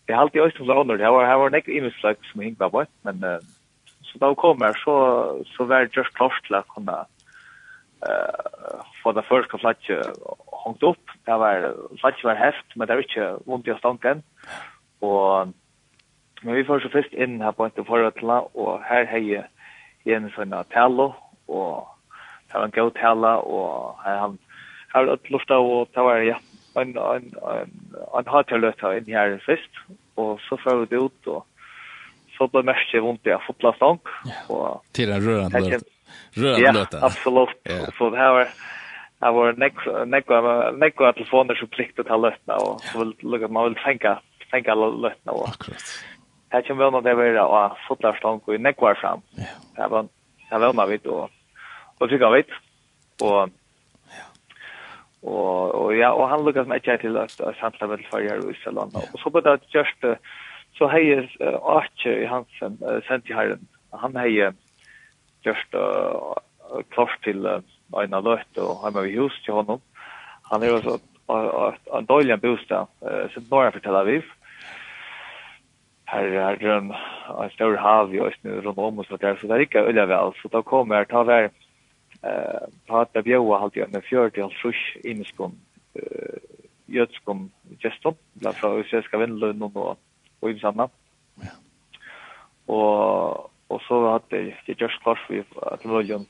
jeg har alltid øyne som låner, her var, her var nek imenslag som hing var bort, men uh, så da hun kom her, så, så var det just klart til å kunne uh, få det første flatje hongt opp, det var flatje var heft, men det var ikke vondt i stanken, og Men vi får så først inn her på en forhold til og her har jeg Jens sånn Natalo, og det var en god tala, og han har hatt luft av, og det var, ja, en, en, en, en hatjalløt her inn her først, og så får vi det ut, og så ble mest vondt i en fotlastan. Ja, till en rörande løt. Rørende løt. Ja, absolutt. Yeah. Så det här var, Det var nekva, nekva telefoner som pliktet til løtene, og så vil lukka, man vil tenka, tenka løtene. Akkurat. Her kommer vi nå til å være av fotlarstånd og nekva fram. Ja. Det var, det var vi då og trykka vet. Og. Og og ja, og han lukka som ikke til at samla vel for her i Island. Og så på det just så heyr Archer i Hansen uh, sent i herren. Han hei just uh, klart til uh, ein Løtt og heima vi hus til honom. Han er også en dårlig bostad, uh, så norra for Tel Aviv. Her er en en stor hav i Østene rundt om oss, så det er ikke øyla vel. Så da kommer jeg, ta vær, eh ta bjóa halt jag med 40 och frusch imiskom eh jötskom gestom la fra svenska vänlön og og i samma. Ja. Og og så hade jag just klart för att Loljon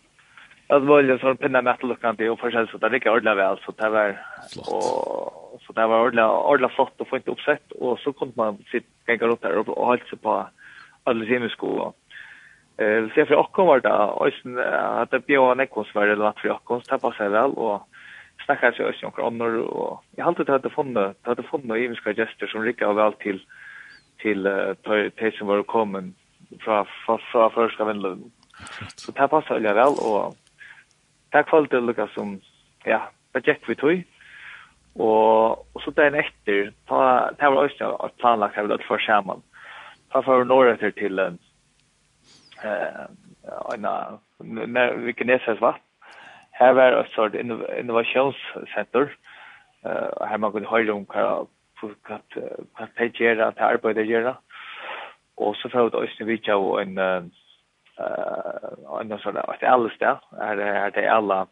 At Loljon så pinna med att lucka inte och försälja så där det ordla vel så det var og så det var ordla ordla flott och fint uppsett og så kunt man sit gänga runt og halda hålla sig på alla semiskolan. Mm Eh, vi ser för Ockon var det och sen att det bjöd en ekonsvärd eller att för Ockon tappar sig väl och snackar sig också om annor och jag har alltid hade funnit hade funnit ymska gester som rycker väl till till till som var kommen från från första vändan. Så det passar ju väl och tack för det Lucas som ja, det gick vi tog. Og, og så dagen etter, ta, det var også planlagt her vel at få skjermen. Ta for vi nå etter til en eh när vi kan näsas va här var ett sort innovationscenter eh här man kunde höra om vad vad vad pejer att arbeta göra och så får det också vi och en eh en sån där ett alls där är är det alla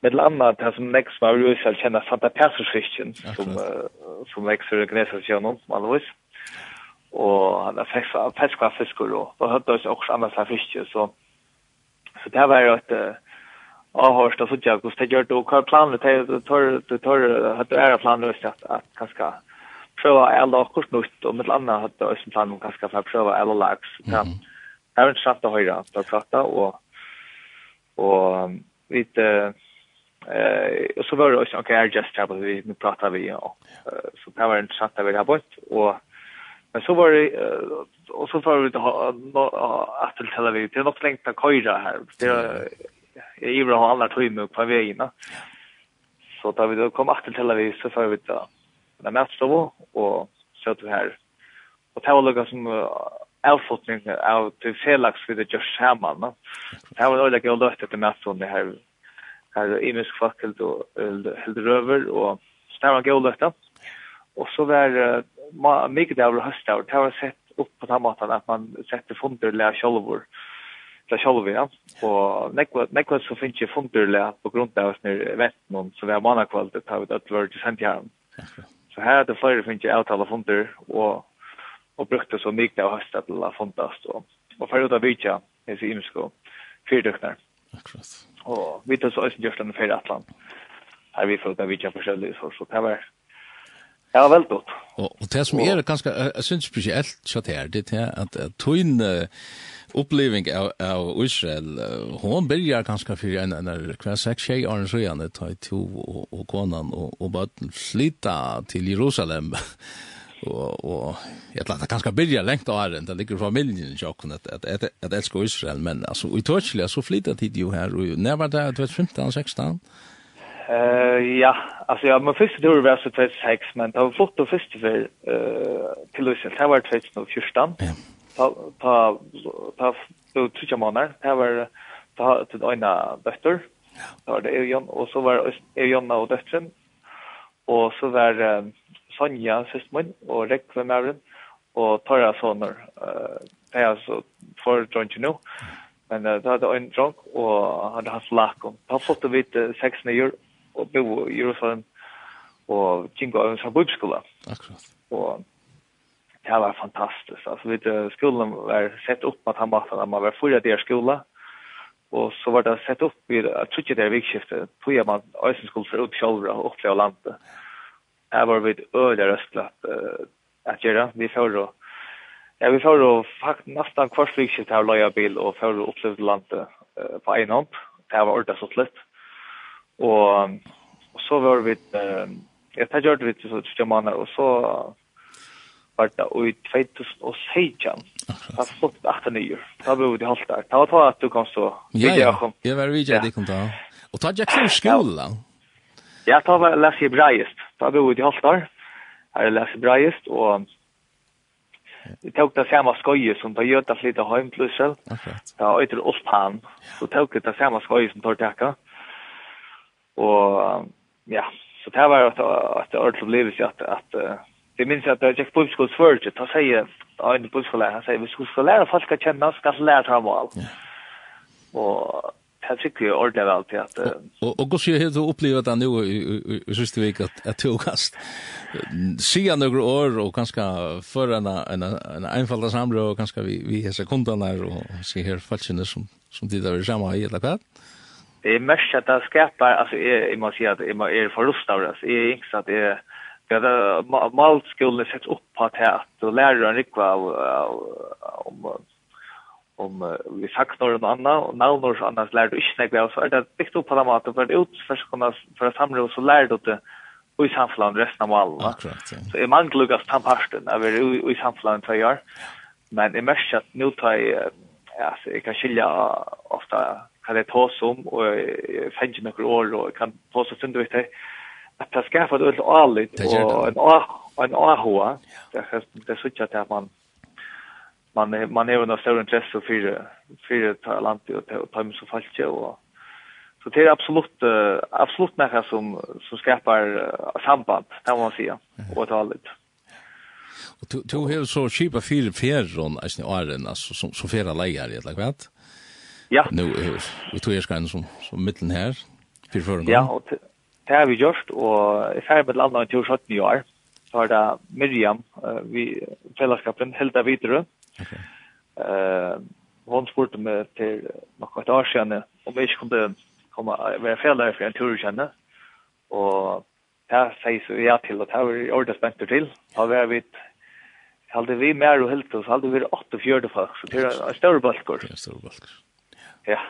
med annat det som nästa var ju så känna Santa Persa Christian som som växer organisation man vet og han har fiska, fiska fiskar og och hade oss også andra så fiske så så det var jo et avhörst och så jag hvordan det gjør det, gör då kvar planet det tar det tar hade era planer så att att kanske prova alla kort nytt og med andra hade oss en plan om kanske för prova alla lax så det er har inte sagt att höra att prata och och vet og så var det også, också er just her vi pratade vi och så det var interessant å vi her bort og Men så var det uh, och så får vi ha att till Tel Aviv. Det är något längt att köra här. Det är i bra alla timmar på vägen. Så tar vi då kom att till Tel Aviv så får vi ta den mätstå och så att vi här. Och det var något som avfotning av till Felix vid det just samman. Det var något jag låtit det mest under här. Här i misk fackelt och helt över och stämma gå lätta. Och så var mycket av höstar och har sett upp på den måten att man sätter funder lär självor Det själva ja. Och nekva nekva så finns ju funder lär på grund av snur vet någon så vi har många kvalitet att ha det vart sent här så här är det flera finns ju avtala funder och och brukte så mycket av höstar till att fundas och och för att vita är så imsko fyrduknar akkurat och vi tar så ösnjörstan för Atlant. Här vi får ta vidja för själv så så det var Ja, vel godt. Og, og det som er ganske, jeg synes spesielt kjatt her, det er at tøyn uh, oppleving av, av Israel, hon byrjar ganske for en, en hver seks tjei åren søyan, det tar to og, og konan og, og bøtten flytta til Jerusalem, og, og jeg tror det ganske byrjar lengt av æren, det ligger familien i jokken at, at, at, at elsker Israel, men altså, i Tørsla så flytta tid jo her, og når var det? 2015-16, Eh ja, alltså jag men första tur var så tvärs sex men det var flott och första för eh till Lucille. Det var tvärs nu förstan. Ja. Ta ta ta då tror jag man Det var ta till ena dotter. Ja. Var det Ejon och så var Ejon och dottern. Och så var Sonja syster och Rekve Maren och Tara soner. Eh det är så för John know. Men det hade en drunk och hade hans lakom. Han fått det vid sex nio og bo i Jerusalem og gikk av en sabubskola. Akkurat. Og det var fantastisk. Altså, vet, skolen var sett opp med han maten, man var fyra der skola, og så var det sett opp i trutje der vikskiftet, tog jeg man øysen skulle for ut sjolvra og oppleve landet. Her var vi et øyelig røstlatt uh, at gjøre. Vi får og Ja, vi får jo nesten kvart vikskift her og løya bil og får jo opplevd landet uh, på en hånd. Det var ordet så slett og, og så var vi eh jag tar gjort vi så tre månader og så var det i 2016. Jag fått åtta nio. Då blev det halt där. Det var då at du kom så. Ja, ja. jeg var vidare det kom då. og tog jeg kurs skola. Ja, da var läs hebraiskt. Då blev det halt där. Jag läs hebraiskt og Vi tok det samme skøye som da gjør det gör det lite hem plus. Ja, ytter Osthan. Så tok det samme skoje som tar täcka. Og ja, så det var at det ordentligt blev det at att det minns at jag fick public schools förut att sier ja, en på school han säger vi skulle lära folk att känna ska lära sig val. Och det tycker jag ordentligt väl till att och och går ju så upplevt det nu i sista veckan att att tog kast se några år och kanske för en en en enfaldig samråd och kanske vi vi har sekunderna och se här fallet som som det där samma i eller vad? det är mest att det skapar alltså är jag måste säga att är är förrustad alltså är inte att det är att malt skulle sätts upp på att här och lära en rikva om om vi sagt några och andra och när några annars lär du inte nägla så är det byggt upp på den maten för att ut för att kunna för att samla så lär du det i samfland resten av alla. Akkurat, ja. Så är man glugas tandparsten er i samfland två år. Men i mest att nu tar jag, alltså jag kan skilja ofta kan jeg ta som, og jeg finner noen år, og jeg kan ta som synd ut det, at det skaffer et ødelig avlitt, og en AHA, det er sånn at man, man, man er jo noe større interesse for, for talentet og ta, ta med som falske, og Så det är absolut uh, absolut nära som som skapar uh, samband kan man säga och talet. Og du du har så cheapa fyra fjärron alltså åren altså, som som fyra leier, eller hva? vet. Ja. Nu er vi tog erskaren som, som mittelen her, fyrir føren. Ja, og det har vi gjort, og i færre med landet 2017 i år, så har det Miriam, uh, vi fellesskapen, Helda Videre. Okay. Uh, hon spurte meg til noe et år siden, om jeg ikke kunne komme, være fjellet for en tur kjenne, og det sier så ja til, og det har vi ordet spent til. Da var vi Halde vi mer og helt oss, halde vi 48 folk, så det er en større balkor. Det er en større. Ja.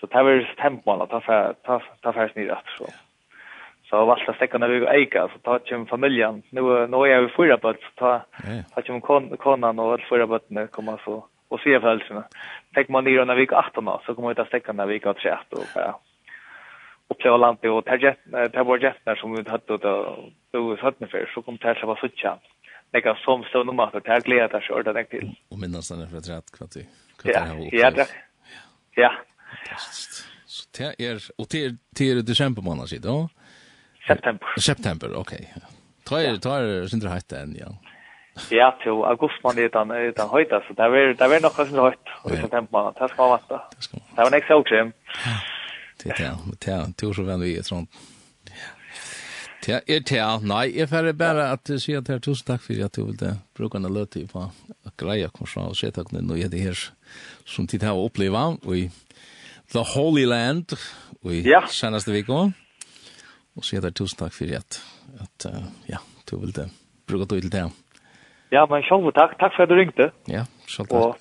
Så det var tempmålet, ta ta færdigt nere så. Så det var alltid stekkene vi eika, så det kom familjen. Nå, nå er vi fyra bøtt, så det kom kon, konan og alle fyra bøttene kom så og se følelsene. Tenk man nere når vi går 18 år, så kommer vi ut av stekkene vi går 31 og bare landet og per vår jettner som vi hadde ut av Høttene før, så kom det til å være suttja. Nekka som stå nummer, det er gledet jeg kjørte deg til. Og minnes han er fra 30 kvart i. Ja, ja, det Ja. Så det er, og det er, det er desember måned siden, ja? September. September, ok. Ta er, ta er, synder høyt enn, ja. Ja, til august måned er den, er den høyt, så det er, det er nok synder høyt, og i september måned, det skal man vante. Det skal man vante. Det var en ekstra okrim. Det er det, det er, det er så venn vi er sånn. Ja, er det, nei, jeg får bare at du sier at det er tusen takk for at du ville bruke en løte på greia, kommer fra og se takk når jeg er det her. Ja som tid har oppleva i The Holy Land i ja. senaste veckan. Och så heter tusen takk for at, at uh, ja, du vil det. bruke du til det. Ja, men själv takk, takk for at du ringte Ja, själv og Och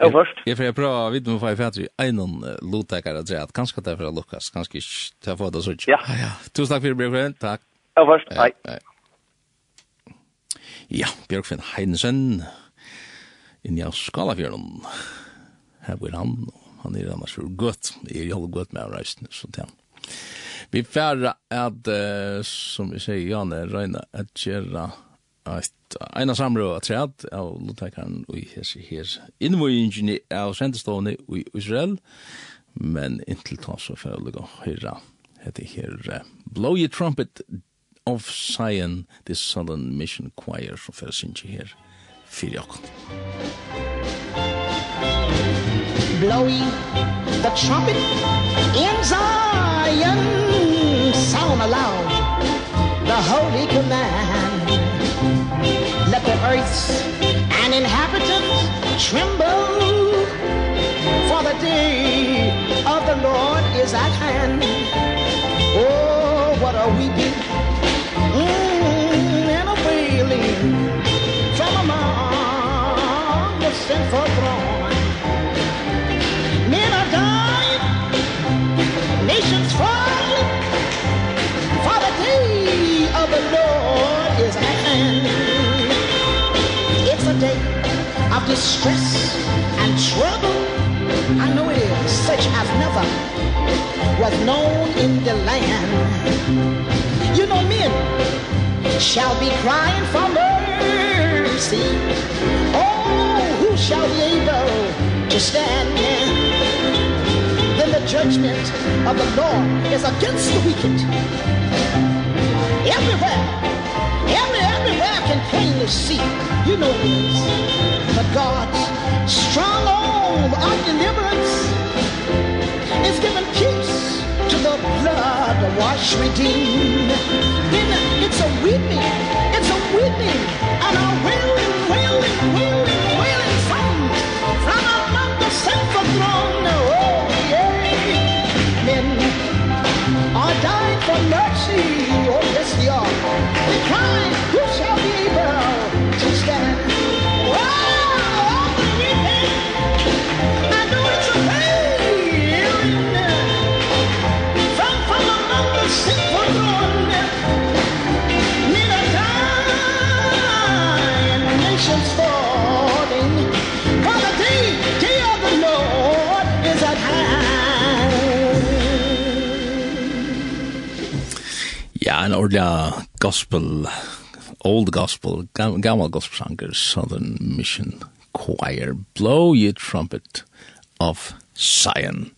Jag först. jeg får å vid med five i en någon lotäkare att säga kanske det för kanskje ikke til å få det så. Ja. Ja, tusen takk for det Björn. Tack. Jag först. Hei. Ja, Björkfinn Heinesen inn i Skalafjörnum. Her bor han, og han er annars for gøtt. Jeg er jo gøtt med av reisene, til han. Vi færre at, som vi sier, Jan er røyna at gjøre at ena samrøy at træt av Luttekaren og her, her innvågjengene av sendestående i Israel, men inntil ta så følge å høre heter her Blow Your Trumpet of Zion, the Southern Mission Choir, som fyrir sin her fyrir okkur. Blowing the trumpet in Zion Sound aloud the holy command Let the earth's and inhabitants tremble For the day of the Lord is at hand Oh, what a weeping sen Men Never dying Nations falling For the day of the Lord is at hand It's a day of distress and trouble. I know it is such as never was known in the land. You know men shall be crying for mercy. Oh who shall be able to stand? Then the judgment of the Lord is against the wicked. Everywhere, every, everywhere can plainly see, you know this But God's strong arm of deliverance is given peace to the blood wash redeemed. Then it's a weeping, it's a weeping and a wailing, wailing, wailing. ordentlig gospel, old gospel, gammal gospel sanger, Southern Mission Choir, Blow Ye Trumpet of Zion.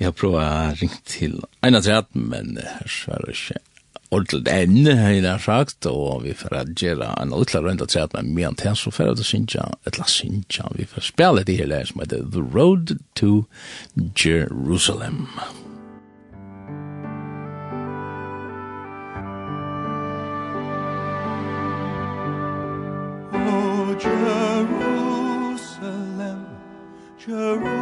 Jeg har prøvd å ringe til en av tredje, men her er det ikke ordentlig ende, jeg har sagt, og vi får gjøre en liten rundt av tredje, men mye annet så får jeg til Sinja, et la Sinja, vi får spille det her, som heter The Road to Jerusalem. Jerusalem. Jerusalem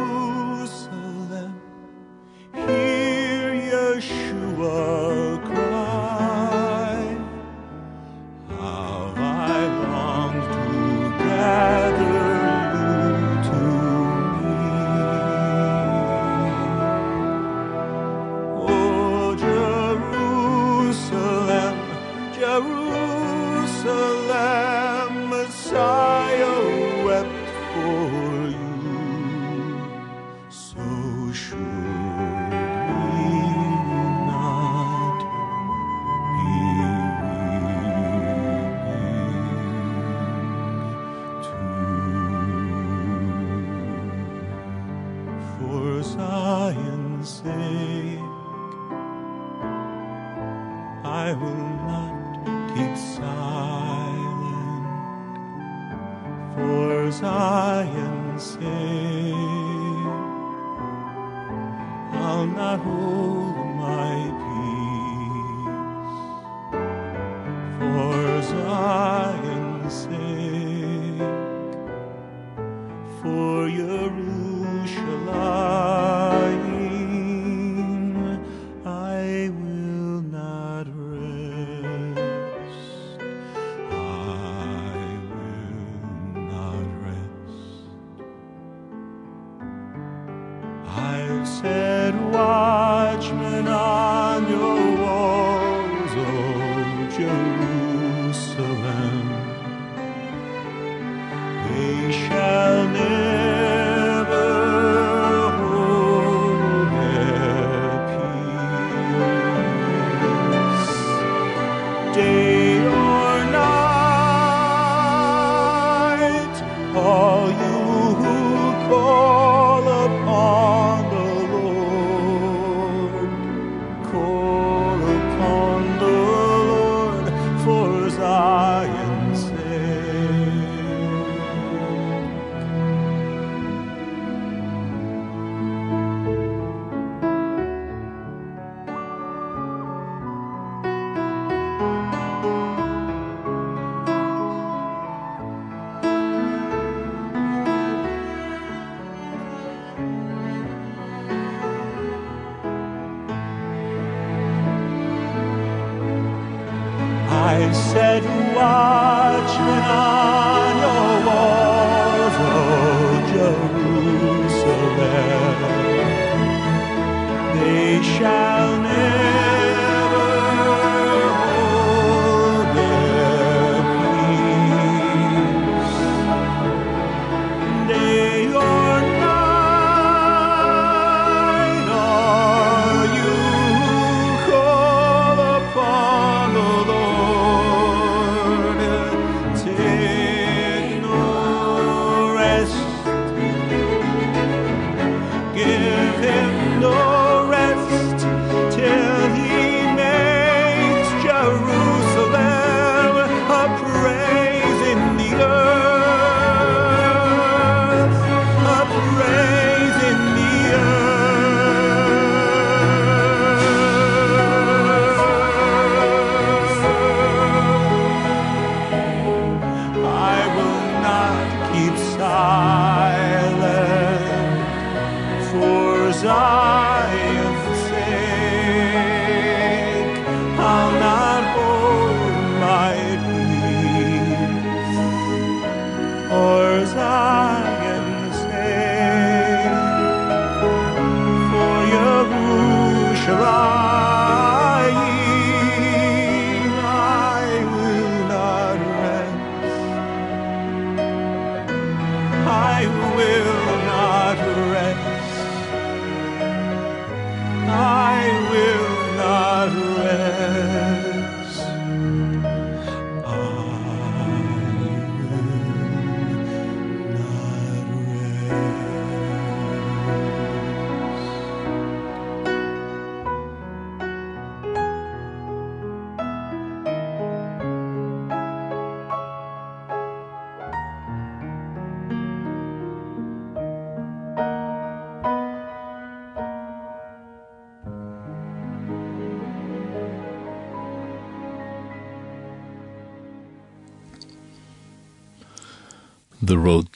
The Road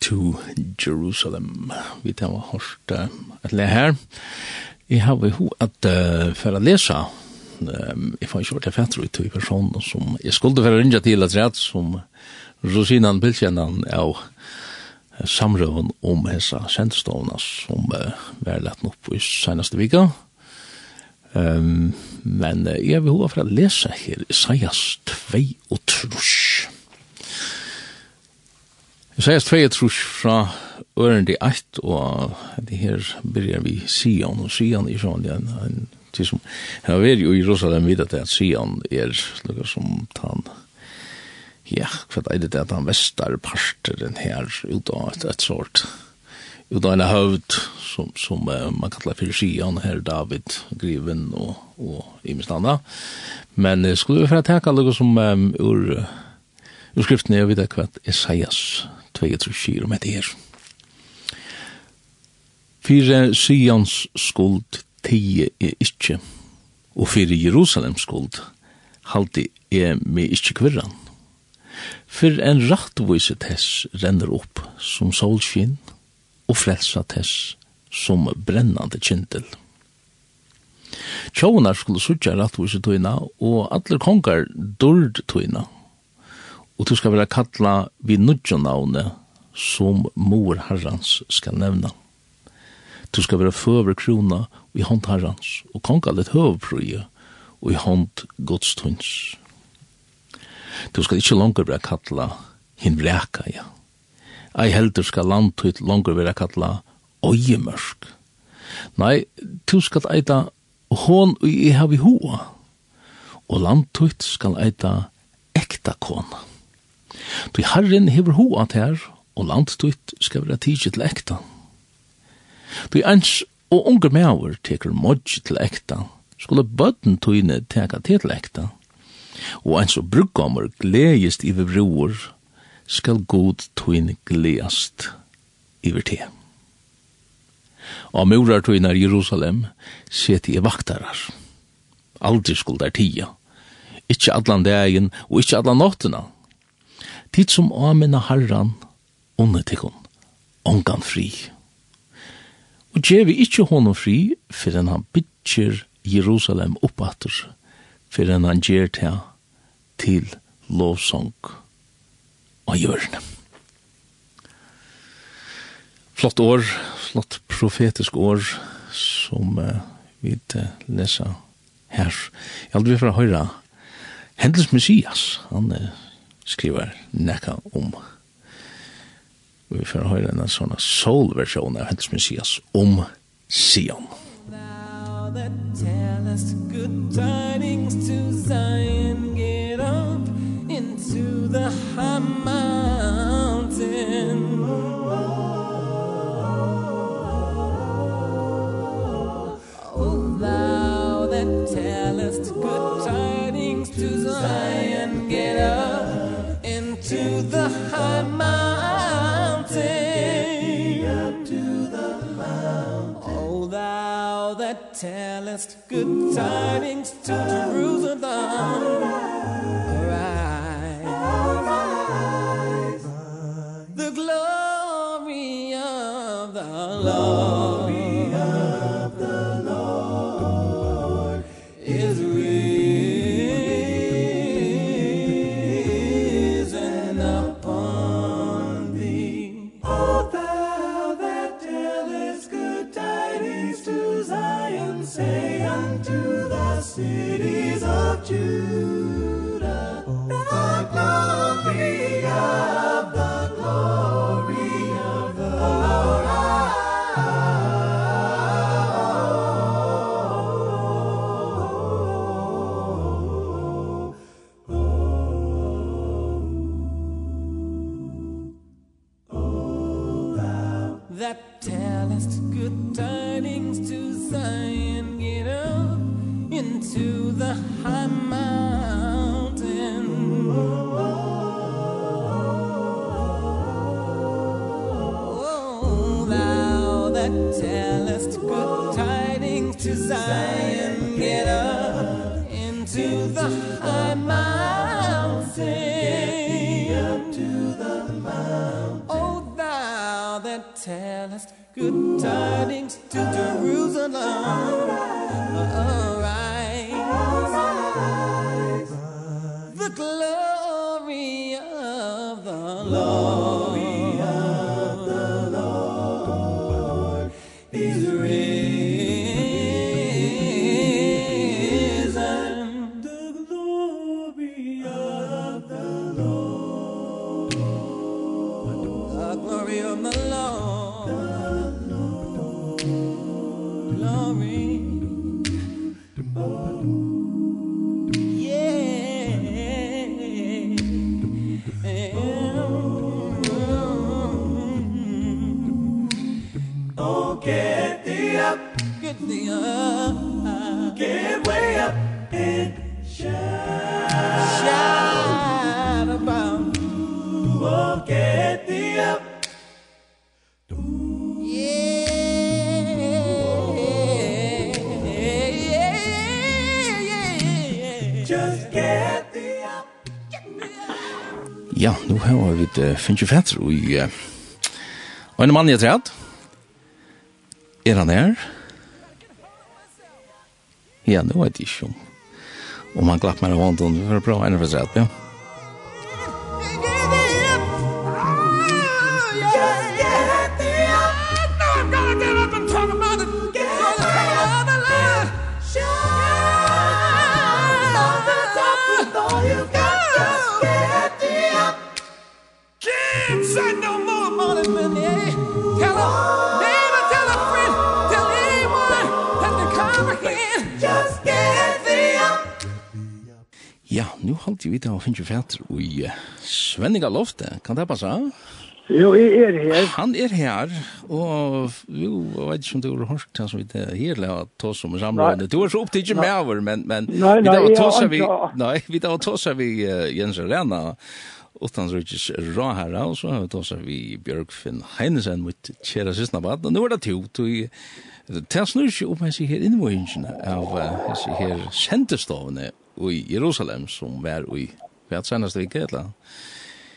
to Jerusalem. Vi tar og hørt uh, et le her. Jeg har jo at uh, for å lese, um, jeg får ikke vært det ut i personen som jeg skulle for å ringe til at rett som Rosinan Pilsjenan av samrøven om hessa sendstående som uh, var lett opp i seneste vika. Um, men uh, jeg vil høre for å lese her Isaias 2 og trus Det sies tve trus fra øren de eit, og det her byrjar vi Sion, og Sion er sånn, ja, en tid som, jeg har vært jo i Jerusalem vidt at Sion er lukka som tan, ja, hva er det at han vestar parter den her, ut av et, et sort, ut av en høvd, som, som uh, man kallar for Sion, her David, Griven og, og Imestanda, men uh, skulle vi fra teka lukka som um, ur, ur skriften, jeg vet ikke hva, Esaias, Esaias, 22 om etter her. Fyre Sions skuld tie er ikkje, og fyre Jerusalems skuld halde er med ikkje kvirran. Fyr en rattvise tess renner opp som solskinn, og frelsa tess som brennande kjentel. Tjónar skulle sutja rattvise tøyna, og allir kongar dörd tøyna, og du skal vera kalla vi nudjonavne som mor herrans skal nevna. Du skal være føver krona i hånd herrans, og konga litt høvprøye og i hånd godstunds. Du skal ikkje langer være kalla hin vreka, ja. Ei heldur skal landtut langer være kalla oiemørsk. Nei, du skal eita hon og i hev hoa, og landtut skal eita ekta kona. Du Herren hever hoa her, og landstutt skal være tidsi til ekta. Du ens og unge meaver teker modj til ekta, skulle bøtten tøyne teka til ekta. Og ens og bruggammer gledjist i vror, skal god tøyne gledjast iver te. Og murar tøyne Jerusalem set i vaktarar. Aldri skuldar tia. Ikkje allan dagen og ikkje allan nottena tid som amina harran, onne tikkun, ongan fri. Og gjer vi ikkje honom fri, fyrir han bytjer Jerusalem oppatter, fyrir han gjer til til lovsong og hjørne. Flott år, flott profetisk år, som uh, vi uh, lesa her. Jeg aldri vil høyra, Hendels Messias, han er uh, skriver nekka om. Vi får høre en sånn soul-versjon av Hennes Messias om Sion. Thou that tellest good tidings to Zion Get up into the high mountain O thou that tellest good tidings to Zion Get up tellest good tidings to Jerusalem Arise, arise. The glory Good tidings to Jerusalem All right. The glory vid uh, finnes jo fetter i uh, og en mann i træd er han her? Ja, nå vet jeg ikke om om han glapp meg av hånden vi får prøve en av træd, ja halte vi til å finne fætter i Svenninga Lofte. Kan det passe? Jo, jeg er her. Han er her, og jo, jeg vet ikke om du har hørt han som vi er her, eller at oss om samlende. Du er så opptidig med over, men, men nei, nei, vi tar vi, nei, vi tar oss vi uh, Jens Arena, utan så ikke rå her, og så har vi ta tar vi Bjørk Finn Heinesen mot Kjera Sistnabad, og nå er det to, to i det snur ikke om jeg sier her innvågingen av jeg sier her sendestovene i Jerusalem, som var i hvert seneste vik, eller?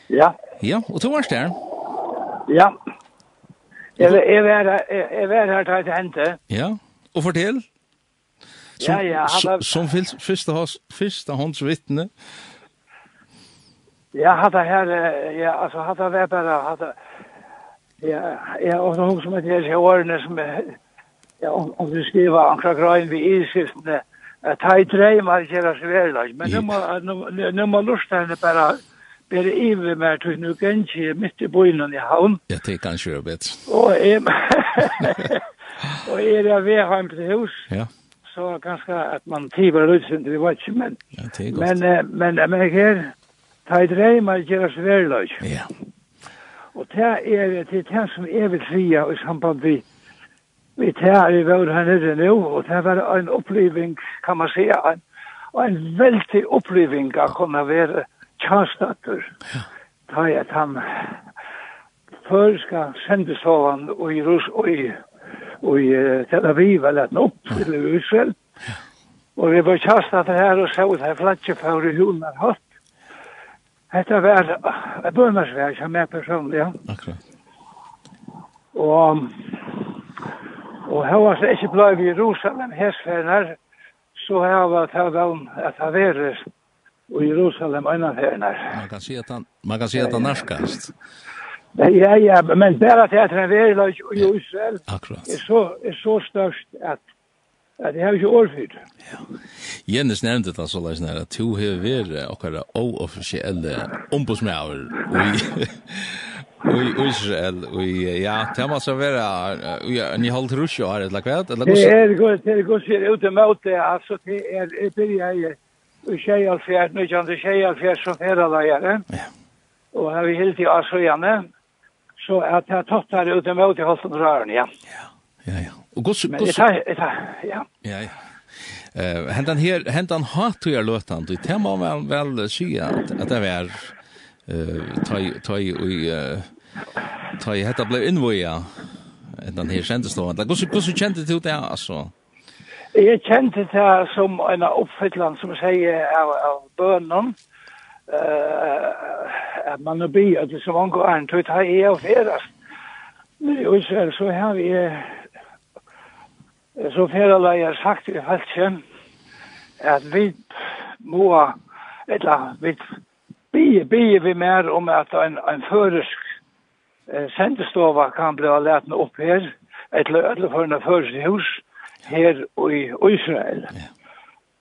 Ja. Ja, og to var der? Ja. Jeg, jeg, var, jeg, jeg var her til å hente. Ja, og fortell. Som, ja, ja. Hadde... Som, som første, første hånds vittne. Ja, hadde her, ja, altså, hadde vært bare, hadde, ja, ja, og noen som heter Årene, som, ja, om, om du skriver Ankra Grøyen ved iskriftene, ja, att ha i drömmar gera svärlag men nu må nu må lusta henne bare ber ive mer til nu kanske midt i byn i havn. Ja det kanske är bedre. Og jeg, og är det ved har til hus ja. så ganske at man tivar ut sen det var men ja, det er men men men her, ta i drömmar gera svärlag ja. Og det er det det som jeg vil säga i samband med Vi tar i vår her nede nå, og det var en oppleving, kan man si, en, en veldig oppleving å kunne være tjastnatter. Ja. Da er han før skal sende sånn og i Rus og i, og i Tel Aviv eller noe opp til Israel. Ja. Og vi var tjastnatter her og så det her flatje for i hulen er hatt. Hetta var et bønnersvær som er personlig, ja. Akkurat. Og Og her var det ikke blei i Jerusalem hesferner, så her var det om at det var i Jerusalem øynaferner. Man kan si at han, man kan si at han narskast. Ja, ja, men bare til at han var i Israel Akkurat. er så, er så størst at at det har ikke årfyrt. Ja. Jens nevnte det så løsne her, at to hever okkara og offisielle ombudsmæver i i Israel och ja, det måste vara ni håller rusch och eller kvad eller går. Det är gott, det är gott ser ut emot det alltså det är det är i tjejer för att nu kan det tjejer för som hela där. Ja. Och har vi helt i Asjane så att jag tattar ut emot i halsen rören, ja. Ja. Ja, ja. Och gott gott. Ja. Ja, ja. Eh hentan her hentan hat jag låtan du tema väl väl sig att att det är eh ta ta i ta i hetta blev innvoja Ettan her kjentestående. Like, hvordan, hvordan kjente du det, altså? Jeg kjente det som en oppfyllan, som sier, av, av bønnen. Uh, man er bi, at det som angår er, tog ta i av ferast. Og så, så har vi, så feralag har sagt i halsen, at vi må, eller vi, bi, bi vi mer om at en, en føresk sendestova kan bli leten opp her, etter alle førne førstehus her i Israel. Ja.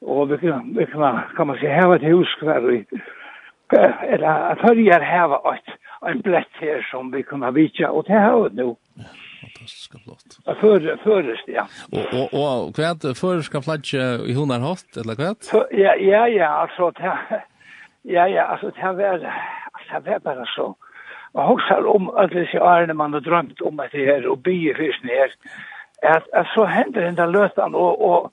Og vi kan, vi kan, kan man si, heva et hus hver i, eller at hørger heva et, en blett her som vi kunne vitja, og det har vi nå. Ja, fantastisk flott. Før, først, ja. Og, og, og hva er det før skal flagge i hun har hatt, eller hva er det? Ja, ja, ja, altså, det, ja, ja, altså, det har vært, altså, det var bare så, Man hoksar om alle disse ærene man har drømt om at det her, og bygge fyrsten her, at, at så hender den der løtan, og, og,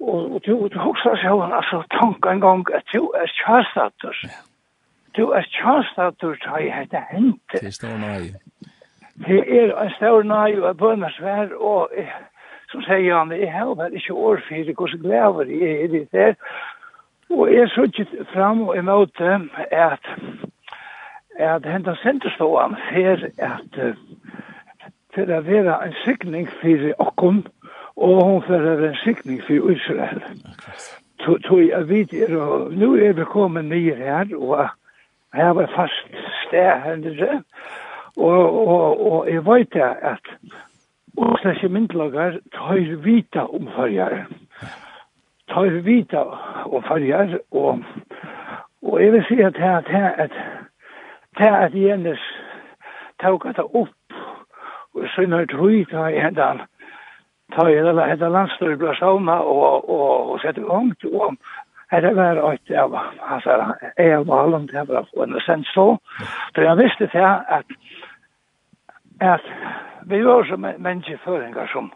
og, og du, du hoksar seg om, altså, tanke en gang, at du er kjærstater. Du er kjærstater, ta jeg hette hente. Det er stor nøye. Det er en stor nøy, og jeg bønner svær, og så sier han, jeg har vel ikke år for hvordan glæver jeg er i det der, og jeg så ikke fram og imot dem, at at henda senderståan fer at fer at vera en sikning fyrir okkum og hon fer at vera en sikning fyrir Israel. Tui a vid er og nu er vi kommet nyer her og her var fast sted hendelse og, og, og jeg vet at Oslæsje myndelagar tar vita om farjar. Tar vita om farjar og, og jeg vil si at her at, her, at til at Jens tog det opp og sinne trøy i Hendal ta i det hette landstøy ble sauna og, og, og sette gang til om det var et av jeg var valen til å få en sent så for jeg visste til at at vi var som menneskeføringer som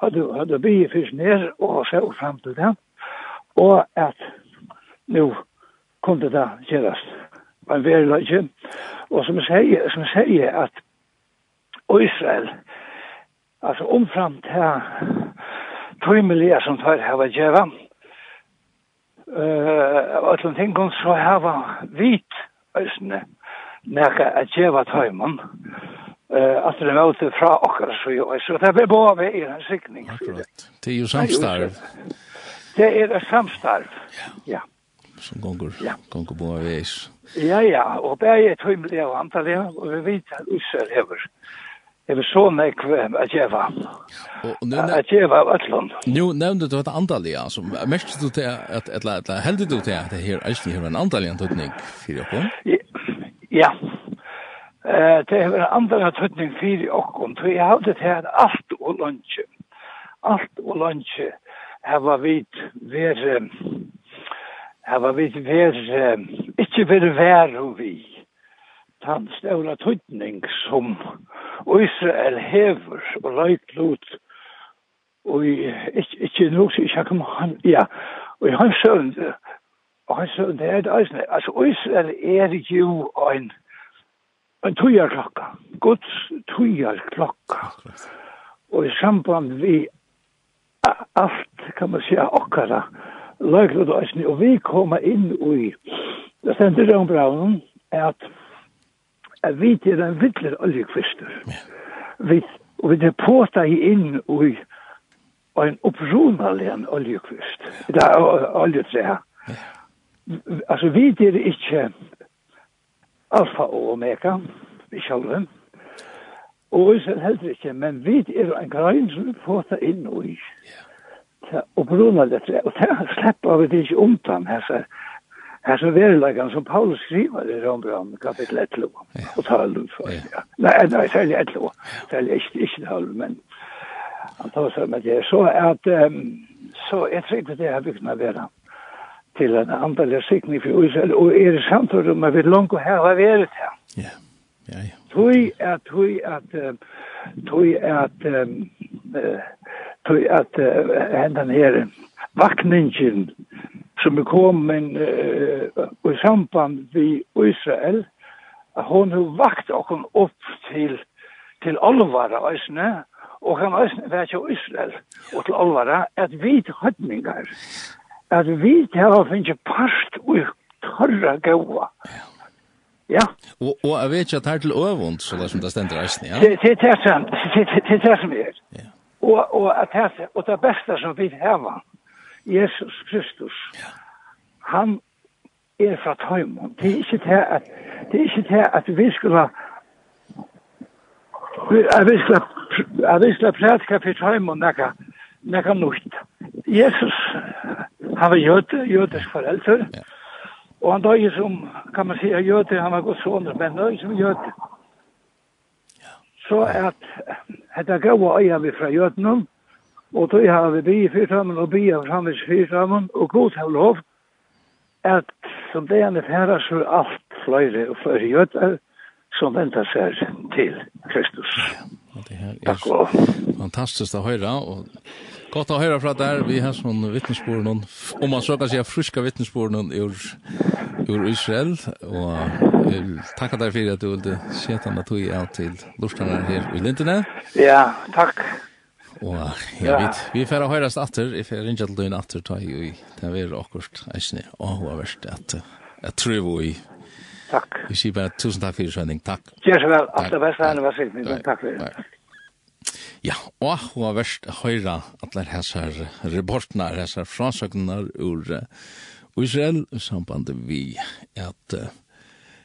hadde, hadde bygget først ned og så frem til det og at nå kunne det gjøres men verleik. Og som jeg sier, som jeg sier at Israel, altså omframt her, tøymelige som tar her var djeva, uh, og til en så her hava vit øsne, nekka at djeva tøymen, uh, at det er møte fra okkar så jo, så det blir bare vi i en sikning. Akkurat, det er jo samstarv. Det er samstarv, ja. ja som gonger, ja. gonger på veis. Ja, ja, og bæg er tøymelig og antallig, og vi vet at Ussel hever. Jeg vil så nekv at djeva. At djeva av Øtland. Nå nevnte du et antallig, altså. Merkte du til at, eller, eller heldig du til at det her eisen hever en antallig antutning fyrir okkur? Ja, Eh, det hever en antallig tøtning fyrir okkur, for jeg hadde til at alt og lunsje, alt og lunsje, hava vit vere Her var vi ver, ikke ver vær og vi. Tan ståla tøytning som Israel hever og løyt lot og ikke, ikke nok så ikke kom han, ja, og han søvn, og han søvn, det er det eisne, altså Israel er jo en, en tøyarklokka, Guds tøyarklokka, og i samband vi alt, kan man säga, okkara, løgledøysene, og vi koma inn i, det stendte Røen Braunen, at, at vi til den vittler oljekvister. Vi, og vi til påta i inn i en opprunelig oljekvist, det er oljetre her. Altså, vi til ikke alfa og omega, vi sjølven, og vi selv heller ikke, men vi er en grein som vi påta inn i. Ja og bruna det og det slipper vi ikke omtann her, så her som verileggen som Paulus skriver i Rambram, kapittel 11, og 12, ja. Nei, nei, særlig 11, særlig ikke, ikke 12, men han tar seg med det. Så at, um, så jeg trykker det her bygden meg være til en andelig sikning for Israel, og er det samtidig om jeg vil langt å ha vært her. Ja, ja, ja. Tøy at, tøy at, um, tog at um, tog at uh, hendan her vakningin som er komin uh, i samband vi Israel hon har vakt okon upp til til alvara eisne og kan eisne vær til Israel og til alvara at vi høtningar at vi hava finnje parst ui torra gaua. Ja. Og, og jeg vet ikke at her til øvund, så det er som det stender resten, ja? Det er det som, det er det som er. Ja. Og, og, at her, og det beste som vi har, Jesus Kristus, ja. han er fra Tøymon. Det er ikke det at, det er ikke det at vi skulle Jeg vi skulle at vi skulle prædika for Tøymon nekka, nekka nukt. Jesus, han var jøde, jødisk foreldre, ja Og han døg som, kan man säga, göte, han var god soner, men døg som göte. Så at, att det gav öja vi fra götenen, og då har vi bi fyrsamman og bi av samvits fyrsamman, og god har lov, at som det är färre så er alt fløyre og fløyre göter, som venter seg til Kristus. Ja, det här är fantastiskt å høre, og Godt å høre fra der, vi har sånn vittnessporen, om man så kan si friska vittnessporen ur, ur Israel, og jeg takker deg for at du ville sette henne tog er til lortene her i Lindene. Ja, takk. Og ja, vi, vi får høre oss atter, jeg får ringe til døgn atter, ta i det er akkurat, jeg og hun har vært at jeg tror vi Takk. Vi sier bare tusen takk for i Takk. Gjør så vel. Alt det beste. Takk. Takk. Takk. Ja, og hun har vært høyre alle hessar reportene, hessar frasøkene ur uh, Israel, i samband vi at uh,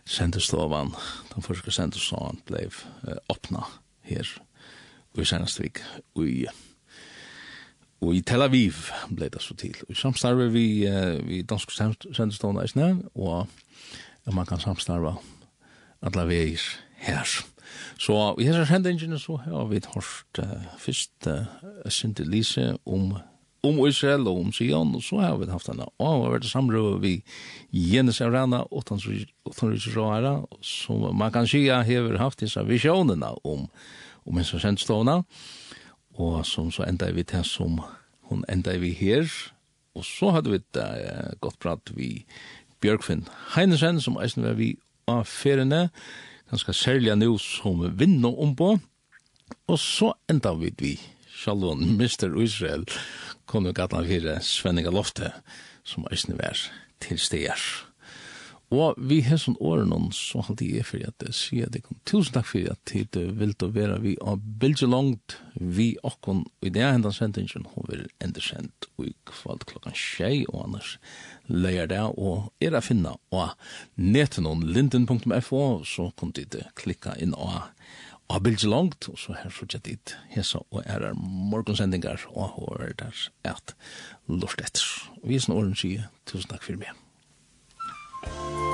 sendestovan, den første sendestovan, ble uh, åpna her i Sernastvik, og i Og i Tel Aviv ble det så til. Og samstarve vi, uh, vi danske sendestående i snøen, og man kan samstarve alle veier her. Så i hessar sendingene så har vi hørt uh, først uh, Sinti Lise om om Israel og om Sion, og så har vi haft en vært samrøve vi Jens Arana, utenriks råere, som man kan si har haft disse visjonene om, om en som kjentstående, og som så enda vi til som hun enda vi her, og så hadde vi et uh, godt prat vi Bjørkfinn Heinesen, som eisen var vi av feriene, ganske særlig nå som vinner om på. Og så enda vi vi, Shalom, Mr. Israel, kom jo gatan fire Svenninga Lofte, som er snivær til steder. Og vi har sånn åren, så halte jeg for at jeg sier det kom. Tusen takk for at tid vil du være vi av bildet langt, vi okkon, og i det hendene sendingen, hun vil enda sendt, og i kvalt klokkan tjei, og annars leier det, og er å finne og av netenon linden.fo, så kom dit klikka inn og av bildet langt, og så her sørger dit hesa og er er morgonsendingar og hår der at lort etter. Vi er sånn åren sier, tusen takk for meg. Thank.